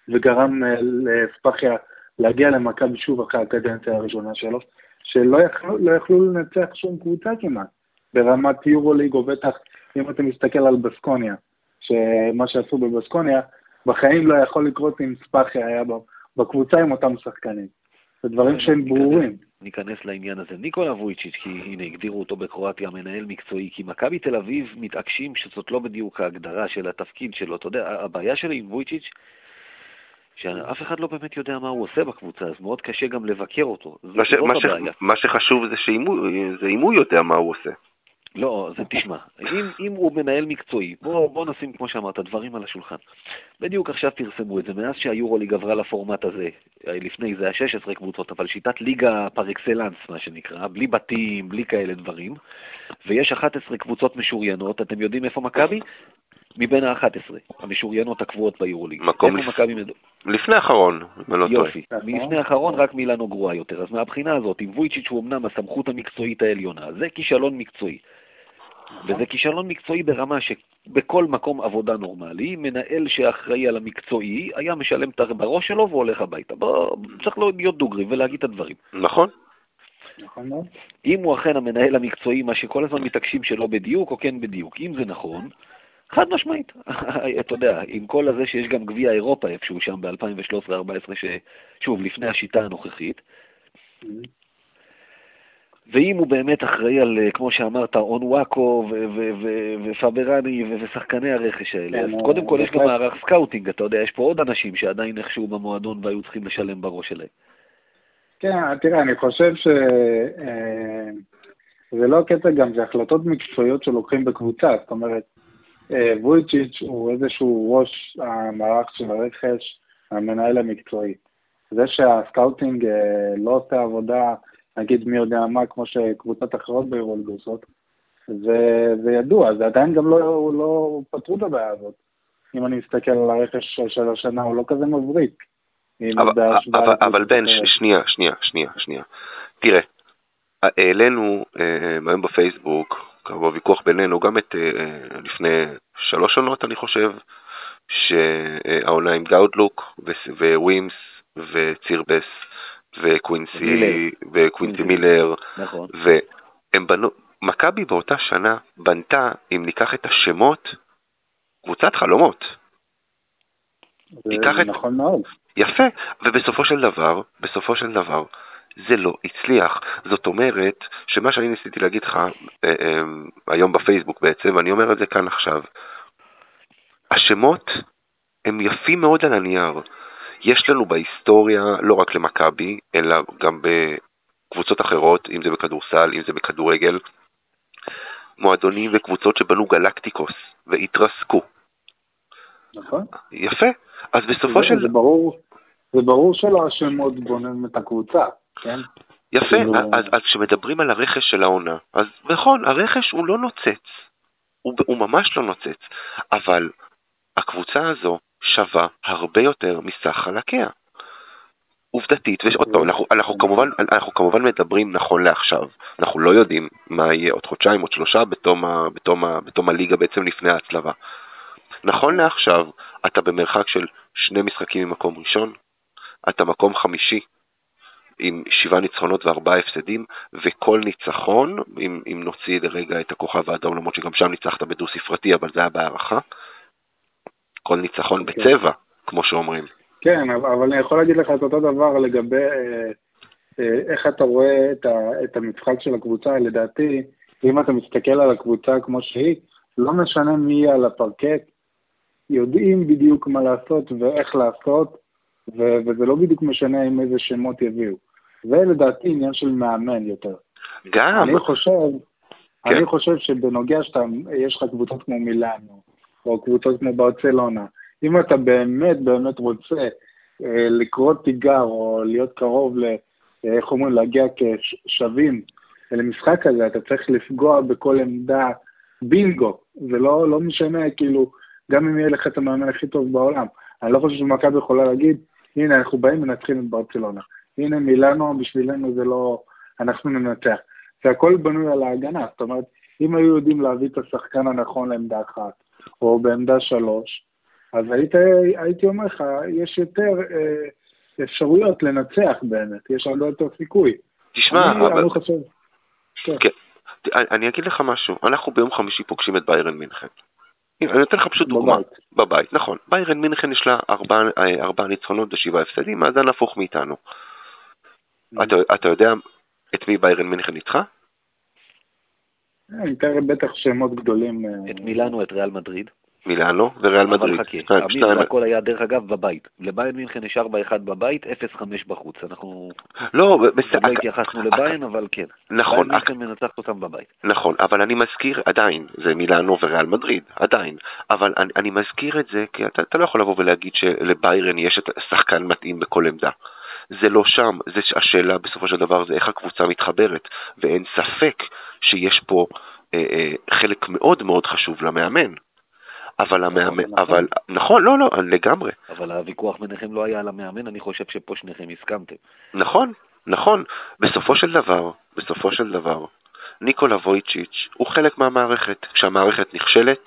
[SPEAKER 3] וגרם לספאחיה להגיע למכבי שוב אחרי הקדנציה הראשונה שלו, שלא יכלו, לא יכלו לנצח שום קבוצה כמעט, ברמת יורוליג, או בטח אם אתה מסתכל על בסקוניה, שמה שעשו בבסקוניה, בחיים לא יכול לקרות אם ספאחי היה בקבוצה עם אותם שחקנים. זה דברים שהם ברורים.
[SPEAKER 2] ניכנס לעניין הזה. ניקולה וויצ'יץ', כי הנה, הגדירו אותו בקרואטיה מנהל מקצועי, כי מכבי תל אביב מתעקשים שזאת לא בדיוק ההגדרה של התפקיד שלו. אתה יודע, הבעיה שלי עם וויצ'יץ', שאף אחד לא באמת יודע מה הוא עושה בקבוצה, אז מאוד קשה גם לבקר אותו.
[SPEAKER 1] מה, ש, מה, ש, מה שחשוב זה שאם הוא יודע מה הוא עושה.
[SPEAKER 2] לא, זה תשמע, אם, אם הוא מנהל מקצועי, בוא, בוא נשים, כמו שאמרת, דברים על השולחן. בדיוק עכשיו פרסמו את זה, מאז שהיורוליג עברה לפורמט הזה, לפני זה היה 16 קבוצות, אבל שיטת ליגה פר אקסלנס, מה שנקרא, בלי בתים, בלי כאלה דברים, ויש 11 קבוצות משוריינות, אתם יודעים איפה מכבי? מבין ה-11, המשוריינות הקבועות ביורוליג.
[SPEAKER 1] מקום לפ... מכבי מד... לפני האחרון, אם אני לא טועה.
[SPEAKER 2] יופי, מלפני האחרון רק מילאנו גרועה יותר. אז מהבחינה הזאת, עם וויצ'יץ' הוא אמנם הסמכות המקצועית העליונה, זה כישלון מקצועי. וזה כישלון מקצועי ברמה שבכל מקום עבודה נורמלי, מנהל שאחראי על המקצועי היה משלם את בראש שלו והולך הביתה. בוא, צריך להיות דוגרי ולהגיד את הדברים.
[SPEAKER 1] נכון.
[SPEAKER 3] נכון מאוד.
[SPEAKER 2] אם הוא אכן המנהל המקצועי, מה שכל הזמן מתעקשים שלא בדיוק או כן בדיוק, אם זה נכון, חד משמעית. אתה יודע, עם כל הזה שיש גם גביע אירופה איפשהו שם ב-2013-2014, שוב, לפני השיטה הנוכחית, אמ-המ. ואם הוא באמת אחראי על, אה, כמו שאמרת, אונואקו ופבראני ושחקני הרכש האלה, אז כן, קודם כל יש גם מערך scouting, אתה יודע, יש פה עוד אנשים שעדיין איכשהו במועדון והיו צריכים לשלם בראש שלהם.
[SPEAKER 3] כן, תראה, אני חושב שזה אה, לא קטע גם, זה החלטות מקצועיות שלוקחים בקבוצה, זאת אומרת, אה, וויצ'יץ' הוא איזשהו ראש המערך של הרכש, המנהל המקצועי. זה שה scouting לא עושה עבודה נגיד מי יודע מה, כמו שקבוצות אחרות ביורוליג עושות, זה ידוע, זה עדיין גם לא, לא פתרו את הבעיה הזאת. אם אני מסתכל על הרכש של השנה, הוא לא כזה מבריק.
[SPEAKER 1] אבל, אבל, אבל בן, שנייה, שנייה, שנייה, שנייה. תראה, העלינו אה, היום בפייסבוק, כמובן ויכוח בינינו, גם את אה, לפני שלוש עונות, אני חושב, שהעונה עם גאודלוק ווימס וצירבס וקווינסי, וקווינסי מילר,
[SPEAKER 2] נכון.
[SPEAKER 1] והם בנו, מכבי באותה שנה בנתה, אם ניקח את השמות, קבוצת חלומות.
[SPEAKER 3] זה נכון את... מאוד.
[SPEAKER 1] יפה, ובסופו של דבר, בסופו של דבר, זה לא הצליח. זאת אומרת, שמה שאני ניסיתי להגיד לך אה, אה, היום בפייסבוק בעצם, ואני אומר את זה כאן עכשיו, השמות הם יפים מאוד על הנייר. יש לנו בהיסטוריה, לא רק למכבי, אלא גם בקבוצות אחרות, אם זה בכדורסל, אם זה בכדורגל, מועדונים וקבוצות שבנו גלקטיקוס והתרסקו.
[SPEAKER 3] נכון.
[SPEAKER 1] יפה. אז בסופו של...
[SPEAKER 3] זה ברור, זה ברור שלא השמות בונים את הקבוצה, כן?
[SPEAKER 1] יפה, כאילו- אז, אז כשמדברים על הרכש של העונה, אז נכון, הרכש הוא לא נוצץ, הוא, הוא ממש לא נוצץ, אבל הקבוצה הזו שווה הרבה יותר מסך חלקיה. עובדתית, ועוד פעם, אנחנו, אנחנו, כמובן, אנחנו כמובן מדברים נכון לעכשיו, אנחנו לא יודעים מה יהיה עוד חודשיים, עוד שלושה, בתום, ה, בתום, ה, בתום הליגה בעצם לפני ההצלבה. נכון לעכשיו, אתה במרחק של שני משחקים ממקום ראשון, אתה מקום חמישי עם שבעה ניצחונות וארבעה הפסדים, וכל ניצחון, אם, אם נוציא לרגע את הכוכב האדום, למרות שגם שם ניצחת בדו ספרתי, אבל זה היה בהערכה, כל ניצחון כן. בצבע, כמו שאומרים.
[SPEAKER 3] כן, אבל אני יכול להגיד לך את אותו דבר לגבי אה, אה, איך אתה רואה את, ה, את המשחק של הקבוצה. לדעתי, אם אתה מסתכל על הקבוצה כמו שהיא, לא משנה מי על הפרקט, יודעים בדיוק מה לעשות ואיך לעשות, ו- וזה לא בדיוק משנה עם איזה שמות יביאו. זה לדעתי עניין של מאמן יותר.
[SPEAKER 1] גם.
[SPEAKER 3] אני חושב, כן. אני חושב שבנוגע שאתה, יש לך קבוצות כמו מילאנו, או קבוצות כמו ברצלונה, אם אתה באמת באמת רוצה אה, לקרוא תיגר או להיות קרוב ל... אה, איך אומרים, להגיע כשווים למשחק הזה, אתה צריך לפגוע בכל עמדה בינגו, זה לא, לא משנה, כאילו, גם אם יהיה לך את המאמן הכי טוב בעולם. אני לא חושב שמכבי יכולה להגיד, הנה, אנחנו באים ומנצחים את ברצלונה. הנה, מילאנו, בשבילנו זה לא, אנחנו ננצח. זה הכל בנוי על ההגנה, זאת אומרת, אם היו יודעים להביא את השחקן הנכון לעמדה אחת, או בעמדה שלוש, אז היית, הייתי אומר לך, יש יותר אה, אפשרויות לנצח באמת, יש הרבה יותר סיכוי.
[SPEAKER 1] תשמע,
[SPEAKER 3] אני,
[SPEAKER 1] אבל...
[SPEAKER 3] אני חושב... כן.
[SPEAKER 1] כן. אני אגיד לך משהו, אנחנו ביום חמישי פוגשים את ביירן מינכן. אני נותן לך פשוט דוגמה.
[SPEAKER 3] בבית.
[SPEAKER 1] בבית, נכון. ביירן מינכן יש לה ארבעה אה, ארבעה ניצחונות ושבעה הפסדים, מאזן הפוך מאיתנו. אתה, אתה יודע את מי ביירן מינכן ניצחה?
[SPEAKER 3] אני אתאר בטח שמות גדולים. אה,
[SPEAKER 2] את מילאנו, את ריאל מדריד.
[SPEAKER 1] מילאנו וריאל מדריד.
[SPEAKER 2] אבל חכה, אמיר, זה הכל היה דרך אגב בבית. לביירן מינכן יש 4-1 בבית, 0-5 בחוץ. אנחנו
[SPEAKER 1] לא,
[SPEAKER 2] עוד לא
[SPEAKER 1] בסדר.
[SPEAKER 2] התייחסנו לביירן, אבל כן.
[SPEAKER 1] נכון,
[SPEAKER 2] ביירן מינכן מנצחת אותם בבית.
[SPEAKER 1] נכון, אבל אני מזכיר, עדיין, זה מילאנו וריאל מדריד, עדיין, אבל אני, אני מזכיר את זה כי אתה, אתה לא יכול לבוא ולהגיד שלביירן יש את השחקן מתאים בכל עמדה. זה לא שם, זה השאלה בסופו של דבר זה איך הקבוצה מתחברת, ואין ספק שיש פה אה, אה, חלק מאוד מאוד חשוב למאמן. אבל המאמן. אבל, נכון, לא, לא, לגמרי,
[SPEAKER 2] אבל הוויכוח ביניכם לא היה על המאמן, אני חושב שפה שניכם הסכמתם.
[SPEAKER 1] נכון, נכון. בסופו של דבר, בסופו של דבר, ניקולה וויצ'יץ' הוא חלק מהמערכת. כשהמערכת נכשלת,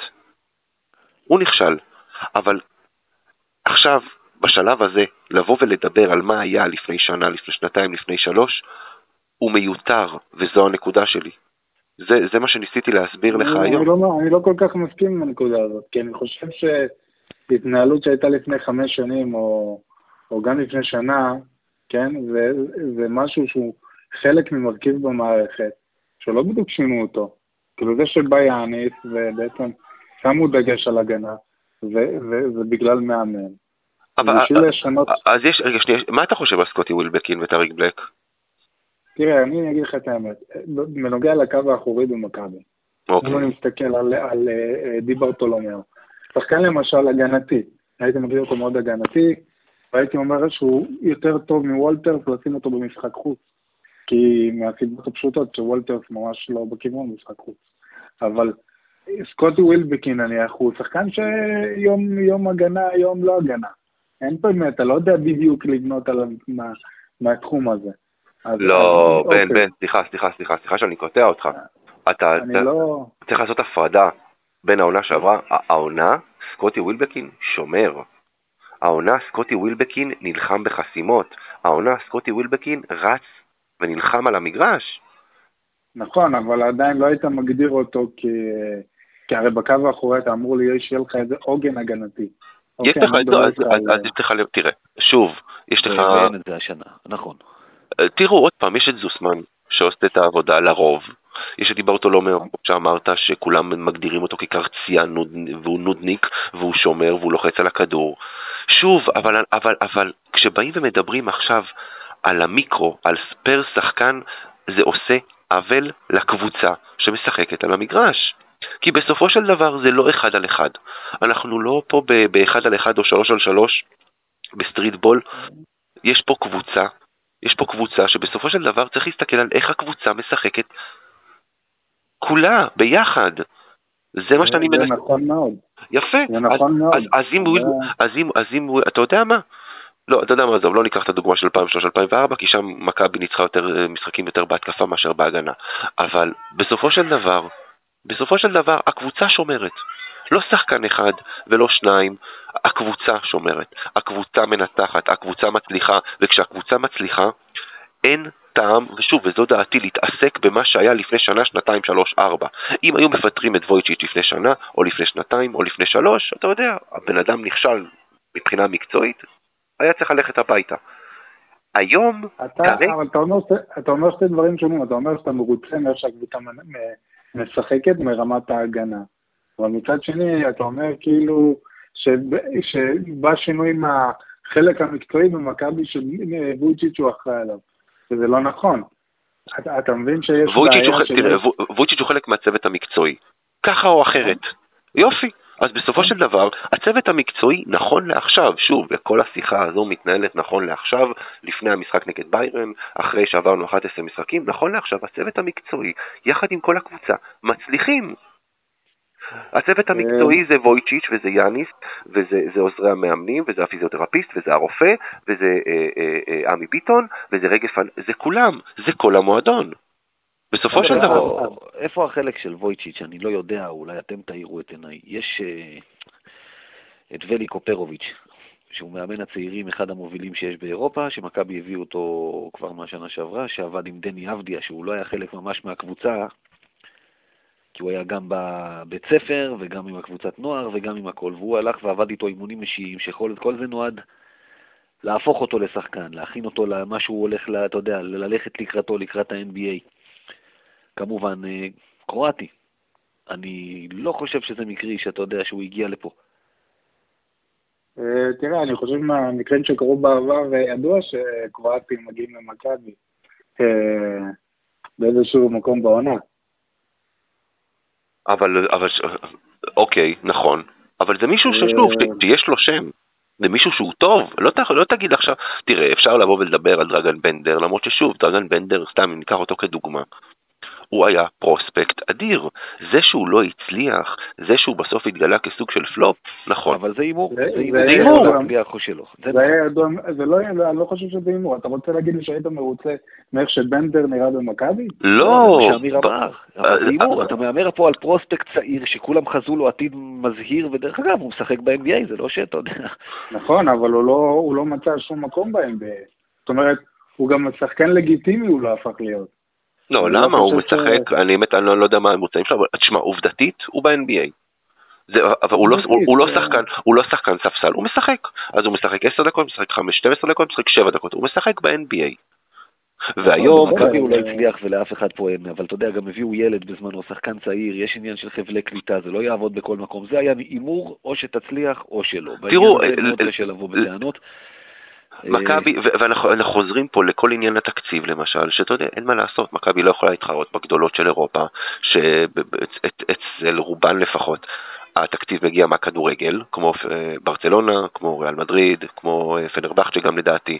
[SPEAKER 1] הוא נכשל. אבל עכשיו, בשלב הזה, לבוא ולדבר על מה היה לפני שנה, לפני שנתיים, לפני שלוש, הוא מיותר, וזו הנקודה שלי. זה, זה מה שניסיתי להסביר לך
[SPEAKER 3] אני-
[SPEAKER 1] היום.
[SPEAKER 3] אני לא, אני לא כל כך מסכים עם הנקודה הזאת, כי אני חושב שהתנהלות שהייתה לפני חמש שנים, או, או גם לפני שנה, כן, זה, זה משהו שהוא חלק ממרכיב במערכת, שלא בדיוק שינו אותו. כאילו זה שבא יאניס, ובעצם שמו דגש על הגנה, ו- ובגלל מאמן.
[SPEAKER 1] אבל, אז יש, רגע, שנייה, מה אתה חושב על סקוטי ווילבקין וטריק בלק?
[SPEAKER 3] תראה, אני אגיד לך את האמת, בנוגע לקו האחורי במכבי,
[SPEAKER 1] אוקיי.
[SPEAKER 3] אם אני מסתכל על, על אה, די ברטולומיאו, שחקן למשל הגנתי, הייתי מגדיר אותו מאוד הגנתי, והייתי אומר שהוא יותר טוב מוולטרס לשים אותו במשחק חוץ, כי מהסיבות הפשוטות שוולטרס ממש לא בכיוון משחק חוץ. אבל סקוטי ווילבקין נניח הוא שחקן שיום יום הגנה, יום לא הגנה. אין באמת, אתה לא יודע בדיוק לבנות עליו מה, מהתחום הזה.
[SPEAKER 1] לא, בן,
[SPEAKER 3] אוקיי,
[SPEAKER 1] בן, סליחה, סליחה, סליחה, סליחה שאני קוטע אותך. אתה
[SPEAKER 3] לא...
[SPEAKER 1] צריך לעשות הפרדה בין העונה שעברה, העונה, סקוטי ווילבקין שומר. העונה, סקוטי ווילבקין נלחם בחסימות. העונה, סקוטי ווילבקין רץ ונלחם על המגרש.
[SPEAKER 3] נכון, אבל עדיין לא היית מגדיר אותו כ... כי הרי בקו האחורי אתה אמור לי, שיהיה לך איזה עוגן הגנתי.
[SPEAKER 1] יש
[SPEAKER 3] אוקיי,
[SPEAKER 1] לך זה, אז- תראה, שוב, יש לך,
[SPEAKER 2] נכון.
[SPEAKER 1] תראו עוד פעם, יש את זוסמן שעושה את העבודה לרוב. יש את דיברטולומיאו, כמו שאמרת, שכולם מגדירים אותו כקרציין נוד- והוא נודניק, והוא שומר והוא לוחץ על הכדור. שוב, אבל, אבל, אבל כשבאים ומדברים עכשיו על המיקרו, על פר שחקן, זה עושה עוול לקבוצה שמשחקת על המגרש. כי בסופו של דבר זה לא אחד על אחד. אנחנו לא פה באחד על אחד או שלוש על שלוש ב street ball. יש פה קבוצה, יש פה קבוצה שבסופו של דבר צריך להסתכל על איך הקבוצה משחקת כולה, ביחד. זה מה שאני
[SPEAKER 3] זה
[SPEAKER 1] מנסה.
[SPEAKER 3] נכון מאוד.
[SPEAKER 1] יפה.
[SPEAKER 3] זה נכון מאוד.
[SPEAKER 1] אז- אם
[SPEAKER 3] זה-
[SPEAKER 1] אז אם, אתה יודע מה? לא, אתה יודע מה, עזוב, לא ניקח את הדוגמה של 2003-2004, כי שם מכבי ניצחה יותר אה, משחקים יותר בהתקפה מאשר בהגנה. אבל בסופו של דבר, בסופו של דבר, הקבוצה שומרת. לא שחקן אחד ולא שניים, הקבוצה שומרת. הקבוצה מנתחת, הקבוצה מצליחה, וכשהקבוצה מצליחה, אין טעם, ושוב, וזו דעתי, להתעסק במה שהיה לפני שנה, שנתיים, שלוש, ארבע. אם היו מפטרים את וויצ'יץ' לפני שנה, או לפני שנתיים, או לפני שלוש, אתה יודע, הבן אדם נכשל מבחינה מקצועית, היה צריך ללכת הביתה. היום,
[SPEAKER 3] אתה,
[SPEAKER 1] כרגע-
[SPEAKER 3] אבל אתה אומר, אתה אומר שתי דברים שונים, אתה אומר שאתה מרוצה מאיך שהקבוצה משחקת מרמת ההגנה. אבל מצד שני, אתה אומר כאילו שב- שבא שינוי מהחלק המקצועי במכבי שוויצ'יץ' הוא אחראי עליו, וזה לא נכון. אתה, אתה מבין שיש בעיה שיש...
[SPEAKER 1] תראה, וו- וויצ'יץ' הוא חלק מהצוות המקצועי. ככה או אחרת. יופי. אז בסופו של דבר, הצוות המקצועי, נכון לעכשיו, שוב, וכל השיחה הזו מתנהלת נכון לעכשיו, לפני המשחק נגד ביירן, אחרי שעברנו 11 משחקים, נכון לעכשיו, הצוות המקצועי, יחד עם כל הקבוצה, מצליחים. הצוות המקצועי זה וויצ'יץ' וזה יאניס, וזה עוזרי המאמנים, וזה הפיזיותרפיסט, וזה הרופא, וזה אה, אה, אה, עמי ביטון, וזה רגל פן, זה כולם, זה כל המועדון. בסופו של דבר...
[SPEAKER 2] איפה החלק של וויצ'יץ'? אני לא יודע, אולי אתם תאירו את עיניי. יש את ולי קופרוביץ', שהוא מאמן הצעירים, אחד המובילים שיש באירופה, שמכבי הביאו אותו כבר מהשנה שעברה, שעבד עם דני אבדיה, שהוא לא היה חלק ממש מהקבוצה, כי הוא היה גם בבית ספר וגם עם הקבוצת נוער וגם עם הכל, והוא הלך ועבד איתו אימונים אישיים, שכל זה נועד להפוך אותו לשחקן, להכין אותו למה שהוא הולך, לה, אתה יודע, ללכת לקראתו, לקראת ה-NBA. כמובן, אה, קרואטי. אני לא חושב שזה מקרי שאתה יודע שהוא הגיע לפה.
[SPEAKER 3] אה, תראה, אני חושב מהמקרים שקרו בעבר, אה, ידוע שקרואטים מגיעים למכבי באיזשהו מקום בעונה.
[SPEAKER 1] אבל, אבל, אוקיי, נכון. אבל זה מישהו ששוב, יש לו שם. זה מישהו שהוא טוב, לא, ת, לא תגיד עכשיו, תראה, אפשר לבוא ולדבר על דרגן בנדר, למרות ששוב, דרגן בנדר, סתם אם ניקח אותו כדוגמה, הוא היה פרוספקט אדיר. זה שהוא לא הצליח, זה שהוא בסוף התגלה כסוג של פלופ, נכון.
[SPEAKER 2] אבל זה הימור, זה הימור.
[SPEAKER 3] זה זה לא, אני לא חושב שזה הימור. אתה רוצה להגיד לי שהיית מרוצה מאיך שבנדר נראה במכבי?
[SPEAKER 1] לא.
[SPEAKER 2] שאמיר אמר, אבל זה הימור. אתה מהמר פה על פרוספקט צעיר שכולם חזו לו עתיד מזהיר, ודרך אגב, הוא משחק ב-NBA, זה לא שאתה יודע.
[SPEAKER 3] נכון, אבל הוא לא מצא שום מקום ב-NBA. זאת אומרת, הוא גם שחקן לגיטימי, הוא לא הפך להיות.
[SPEAKER 1] לא, למה? לא הוא משחק, אני באמת, אני לא יודע מה הממוצעים שלו, אבל תשמע, עובדתית, הוא ב-NBA. זה, אבל הוא לא, הוא, הוא, לא שחקן, הוא לא שחקן ספסל, הוא משחק. אז הוא משחק 10 דקות, משחק 5, 12 דקות, משחק 7 דקות, הוא משחק ב-NBA. והיום...
[SPEAKER 2] מכבי הוא לא הצליח ולאף אחד פה אין, אבל אתה יודע, גם הביאו ילד בזמנו, שחקן צעיר, יש עניין של חבלי קליטה, זה לא יעבוד בכל מקום. זה היה הימור, או שתצליח או שלא.
[SPEAKER 1] תראו...
[SPEAKER 2] בעניין הזה מאוד קשה לבוא בטענות.
[SPEAKER 1] מכבי, ואנחנו חוזרים פה לכל עניין התקציב למשל, שאתה יודע, אין מה לעשות, מכבי לא יכולה להתחרות בגדולות של אירופה, שאצל רובן לפחות התקציב מגיע מהכדורגל, כמו אה, ברצלונה, כמו ריאל מדריד, כמו אה, פנרבכצ'ה גם לדעתי.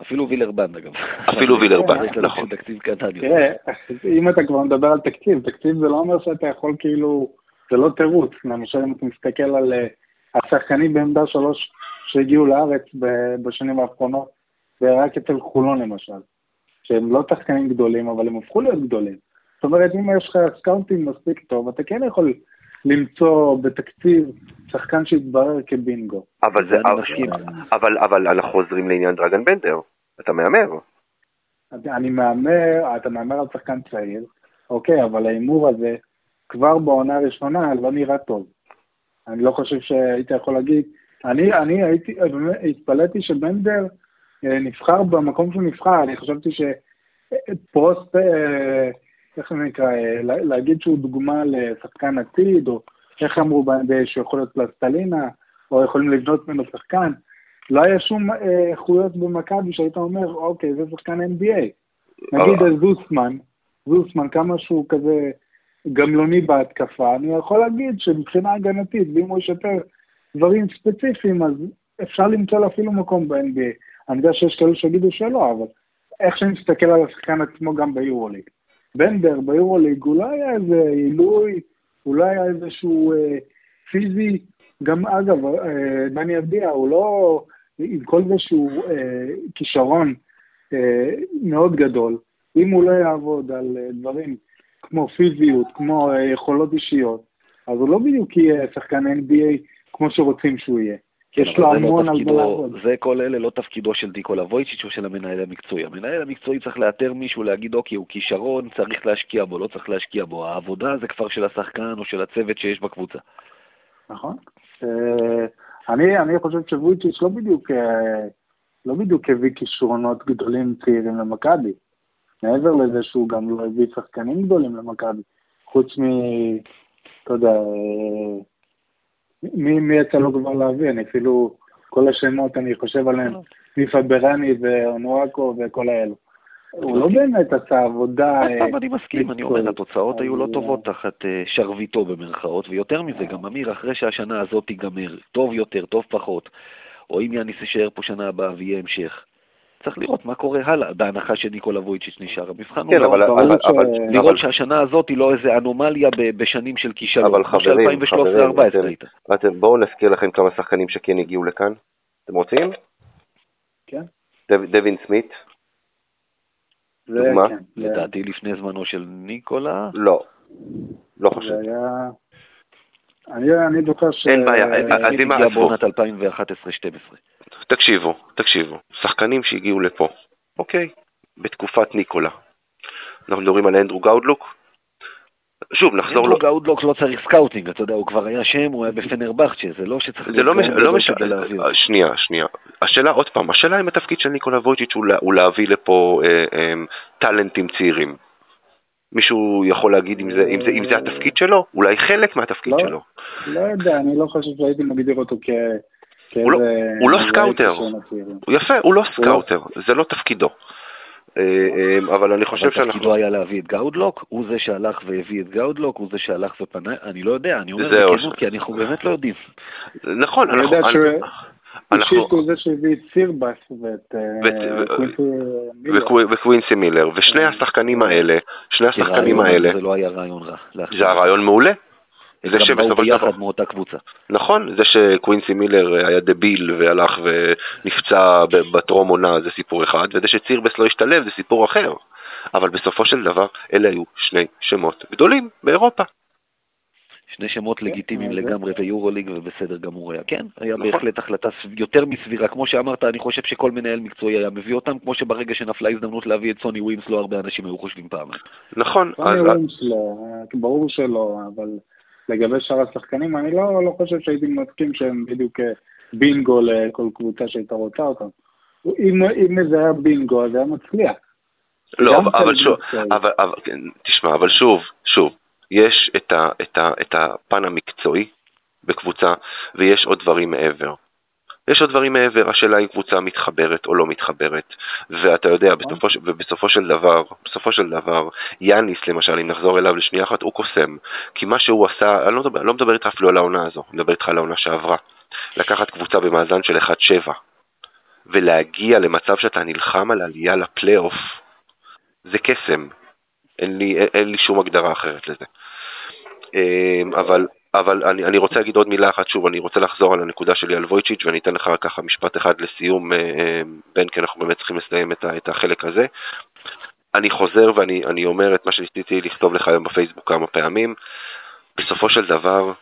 [SPEAKER 2] אפילו וילרבן אגב.
[SPEAKER 1] אפילו וילרבן, נכון.
[SPEAKER 3] תראה, אם אתה כבר מדבר על תקציב, תקציב זה לא אומר שאתה יכול כאילו, זה לא תירוץ. למשל אם אתה מסתכל על אה, השחקנים בעמדה שלוש שהגיעו לארץ בשנים האחרונות, ורק אצל חולון למשל, שהם לא שחקנים גדולים, אבל הם הפכו להיות גדולים. זאת אומרת, אם יש לך סקאונטים מספיק טוב, אתה כן יכול למצוא בתקציב שחקן שיתברר כבינגו.
[SPEAKER 1] אבל זה, אבל, אבל, אבל אנחנו חוזרים לעניין דרגן בנדר, אתה מהמר.
[SPEAKER 3] אני מהמר, אתה מהמר על שחקן צעיר, אוקיי, אבל ההימור הזה, כבר בעונה הראשונה לא נראה טוב. אני לא חושב שהיית יכול להגיד, אני, אני הייתי, התפלאתי שבנדר אה, נבחר במקום שהוא נבחר, אני חשבתי שפרוסט, אה, איך זה נקרא, אה, להגיד שהוא דוגמה לשחקן עתיד, או איך אמרו שהוא יכול להיות פלסטלינה, או יכולים לבנות ממנו שחקן, לא היה שום איכויות במכבי שהיית אומר, אוקיי, זה שחקן NBA. נגיד זוסמן, זוסמן, כמה שהוא כזה גמלוני בהתקפה, אני יכול להגיד שמבחינה הגנתית, ואם הוא ישפר דברים ספציפיים, אז אפשר למצוא לו אפילו מקום ב-NBA. אני יודע שיש כאלו שיגידו שלא, אבל איך שאני מסתכל על השחקן עצמו גם ביורוליג. בנדר ביורוליג לא היה איזה עילוי, לא היה איזשהו אה, פיזי, גם אגב, אה, דני אבדיה, הוא לא, עם כל זה שהוא אה, כישרון אה, מאוד גדול, אם הוא לא יעבוד על אה, דברים כמו פיזיות, כמו אה, יכולות אישיות, אז הוא לא בדיוק יהיה שחקן NBA כמו שרוצים שהוא יהיה. יש לו לא המון על מה לעבוד.
[SPEAKER 2] זה כל אלה לא תפקידו של דיקולה וויצ'יץ' או של המנהל המקצועי. המנהל המקצועי צריך לאתר מישהו, להגיד אוקיי, הוא כישרון, צריך להשקיע בו, לא צריך להשקיע בו. העבודה זה כבר של השחקן או של הצוות שיש בקבוצה.
[SPEAKER 3] נכון. אה, אני, אני חושב שוויצ'יץ' לא בדיוק, אה, לא בדיוק הביא כישרונות גדולים צעירים למכבי. מעבר לזה שהוא גם לא הביא שחקנים גדולים למכבי. חוץ מ... אתה יודע, אה, מי, מי יצא לו כבר להביא? אני אפילו, כל השמות, אני חושב עליהם, מיפה בראני ואונואקו וכל האלו. הוא לא באמת עשה עבודה...
[SPEAKER 2] עכשיו אני מסכים, אני אומר, התוצאות היו לא טובות תחת אה, שרביטו במרכאות, ויותר מזה, גם אמיר, אחרי שהשנה הזאת תיגמר, טוב יותר, טוב פחות, או אם יאניס יישאר פה שנה הבאה ויהיה המשך, צריך לראות מה קורה הלאה, בהנחה שניקולה וויצ'יץ' נשאר. המבחן
[SPEAKER 1] כן,
[SPEAKER 2] הוא
[SPEAKER 1] אבל,
[SPEAKER 2] לא-
[SPEAKER 3] ברור
[SPEAKER 1] אבל,
[SPEAKER 3] ש-
[SPEAKER 1] אבל,
[SPEAKER 2] לראות
[SPEAKER 1] אבל,
[SPEAKER 2] שהשנה הזאת היא לא איזה אנומליה ב- בשנים של כישלון.
[SPEAKER 1] אבל חברים,
[SPEAKER 2] ש-2013-2014
[SPEAKER 1] חברים,
[SPEAKER 2] הייתה.
[SPEAKER 1] אתם, בואו נזכיר לכם כמה שחקנים שכן הגיעו לכאן. אתם רוצים?
[SPEAKER 3] כן.
[SPEAKER 1] דו, דווין סמית? דוגמה?
[SPEAKER 3] כן, זה-
[SPEAKER 2] לדעתי לפני זמנו של ניקולה.
[SPEAKER 1] לא. לא חושב.
[SPEAKER 3] זה היה... אני, אני זוכר ש...
[SPEAKER 1] אין בעיה, אז אם
[SPEAKER 2] הגיע
[SPEAKER 1] הפוך.
[SPEAKER 2] בעונת 2011-2012.
[SPEAKER 1] תקשיבו, תקשיבו. שחקנים שהגיעו לפה, אוקיי, בתקופת ניקולה. אנחנו מדברים על אנדרו גאודלוק? שוב, נחזור לו.
[SPEAKER 2] אנדרו גאודלוק לא צריך scouting, אתה יודע, הוא כבר היה שם, הוא היה בפנרבכצ'ה, זה לא שצריך
[SPEAKER 1] זה לא משנה, לא. שנייה, שנייה. השאלה, עוד פעם, השאלה אם התפקיד של ניקולה וויצ'יץ' הוא להביא לפה אה, אה, טאלנטים צעירים. מישהו יכול להגיד אם זה, אם, זה, אם זה התפקיד שלו? אולי חלק מהתפקיד
[SPEAKER 3] לא.
[SPEAKER 1] שלו.
[SPEAKER 3] לא יודע, אני לא חושב שהייתי מגדיר אותו כ...
[SPEAKER 1] הוא לא- הוא לא
[SPEAKER 3] איזה
[SPEAKER 1] scouter.
[SPEAKER 3] של הצעירים.
[SPEAKER 1] הוא יפה, הוא לא
[SPEAKER 3] לא.
[SPEAKER 1] סקאוטר, זה לא תפקידו. אה, אה, אבל אני חושב שאנחנו...
[SPEAKER 2] תפקידו היה להביא את גאודלוק, הוא זה שהלך והביא את גאודלוק, הוא זה שהלך ופנה, אני לא יודע, אני אומר
[SPEAKER 1] זהו.
[SPEAKER 2] בכנות, כי אנחנו באמת לא יודעים.
[SPEAKER 1] נכון,
[SPEAKER 3] אני
[SPEAKER 1] אנחנו...
[SPEAKER 3] יודע שהוא-
[SPEAKER 1] אנחנו-
[SPEAKER 3] אישית הוא זה שהביא את סירבס ואת אה,
[SPEAKER 1] וקווינסי מילר, ושני השחקנים האלה, שני השחקנים האלה,
[SPEAKER 2] זה לא היה רעיון רע.
[SPEAKER 1] זה הרעיון מעולה. זה של דבר...
[SPEAKER 2] ביחד מאותה קבוצה.
[SPEAKER 1] נכון, זה שקווינסי מילר היה דביל והלך ונפצע בטרום עונה זה סיפור אחד, וזה שצירבס לא השתלב זה סיפור אחר. אבל בסופו של דבר אלה היו שני שמות גדולים באירופה.
[SPEAKER 2] שני שמות לגיטימיים
[SPEAKER 3] זה-
[SPEAKER 2] לגמרי ויורוליג ובסדר גמור היה. כן, היה
[SPEAKER 1] נכון.
[SPEAKER 2] בהחלט החלטה יותר מסבירה. כמו שאמרת, אני חושב שכל מנהל מקצועי היה מביא אותם, כמו שברגע שנפלה הזדמנות להביא את סוני ווימס, לא הרבה אנשים היו חושבים פעמיים.
[SPEAKER 1] נכון, אז...
[SPEAKER 3] רוני ווינס לא, ברור שלא, אבל לגבי שאר השחקנים, אני לא, לא חושב שהייתי מסכים שהם בדיוק אה, בינגו לכל קבוצה שהייתה רוצה אותם. אם, אם זה היה בינגו, אז זה היה מצליח.
[SPEAKER 1] לא,
[SPEAKER 3] גם
[SPEAKER 1] אבל
[SPEAKER 3] חלק
[SPEAKER 1] שוב. אבל, אבל, כן, תשמע, אבל שוב, שוב, יש את, ה, את, ה, את הפן המקצועי בקבוצה, ויש עוד דברים מעבר. יש עוד דברים מעבר, השאלה אם קבוצה מתחברת או לא מתחברת, ואתה יודע, בסופו, ש- ובסופו של דבר, בסופו של דבר, יאניס למשל, אם נחזור אליו לשנייה אחת, הוא קוסם, כי מה שהוא עשה, אני לא מדבר, לא מדבר איתך אפילו על העונה הזו, אני מדבר איתך על העונה שעברה, לקחת קבוצה במאזן של 1-7, ולהגיע למצב שאתה נלחם על עלייה לפלייאוף, זה קסם. אין לי, אין, אין לי שום הגדרה אחרת לזה. אמ, אבל, אבל אני, אני רוצה להגיד עוד מילה אחת, שוב, אני רוצה לחזור על הנקודה שלי על וויצ'יץ' ואני אתן לך ככה משפט אחד לסיום, אה, אה, בן, כי אנחנו באמת צריכים לסיים את, את החלק הזה. אני חוזר ואני אני אומר את מה שניסיתי לכתוב לך היום בפייסבוק כמה פעמים. בסופו של דבר,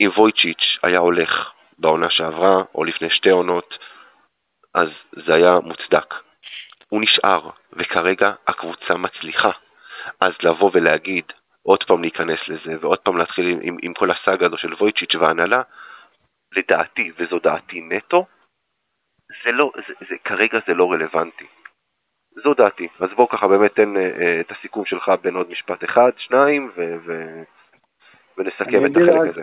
[SPEAKER 1] אם וויצ'יץ' היה הולך בעונה שעברה, או לפני שתי עונות, אז זה היה מוצדק. הוא נשאר, וכרגע הקבוצה מצליחה. אז לבוא ולהגיד, עוד פעם להיכנס לזה, ועוד פעם להתחיל עם, עם, עם כל הסאגה הזו של וויצ'יץ' וההנהלה, לדעתי, וזו דעתי נטו, זה לא, זה, זה, כרגע זה לא רלוונטי. זו דעתי. אז בוא ככה באמת תן אה, אה, את הסיכום שלך בין עוד משפט אחד, שניים, ו, ו, ונסכם את החלק
[SPEAKER 3] רק-
[SPEAKER 1] הזה.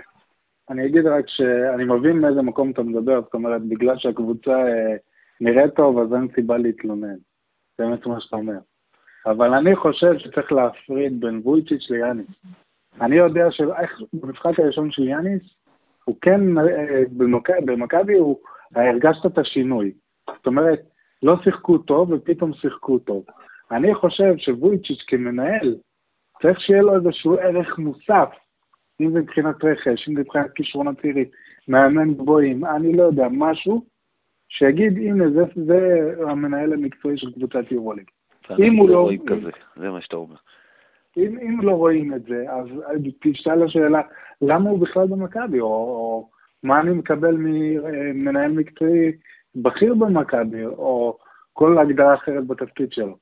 [SPEAKER 3] אני אגיד רק שאני מבין מאיזה מקום אתה מדבר, זאת אומרת, בגלל שהקבוצה אה, נראית טוב, אז אין סיבה להתלונן. זה באמת מה שאתה אומר. אבל אני חושב שצריך להפריד בין וויצ'יץ' ליאניס. אני יודע שאיך במשחק הראשון של יאניס, הוא כן, אה, במכ- במכבי הוא, הרגשת את השינוי. זאת אומרת, לא שיחקו טוב ופתאום שיחקו טוב. אני חושב שוויצ'יץ' כמנהל, צריך שיהיה לו איזשהו ערך מוסף, אם זה מבחינת רכש, אם זה מבחינת כישרונות צעירים, מאמן גבוהים, אני לא יודע, משהו שיגיד, הנה, זה, זה המנהל המקצועי של קבוצת יורוליג. אם הוא לא-
[SPEAKER 2] רואים כזה, זה מה שאתה אומר.
[SPEAKER 3] אם, אם לא רואים את זה, אז תשאל השאלה, למה הוא בכלל במכבי, או, או מה אני מקבל ממנהל מקצועי בכיר במכבי, או כל הגדרה אחרת בתפקיד שלו.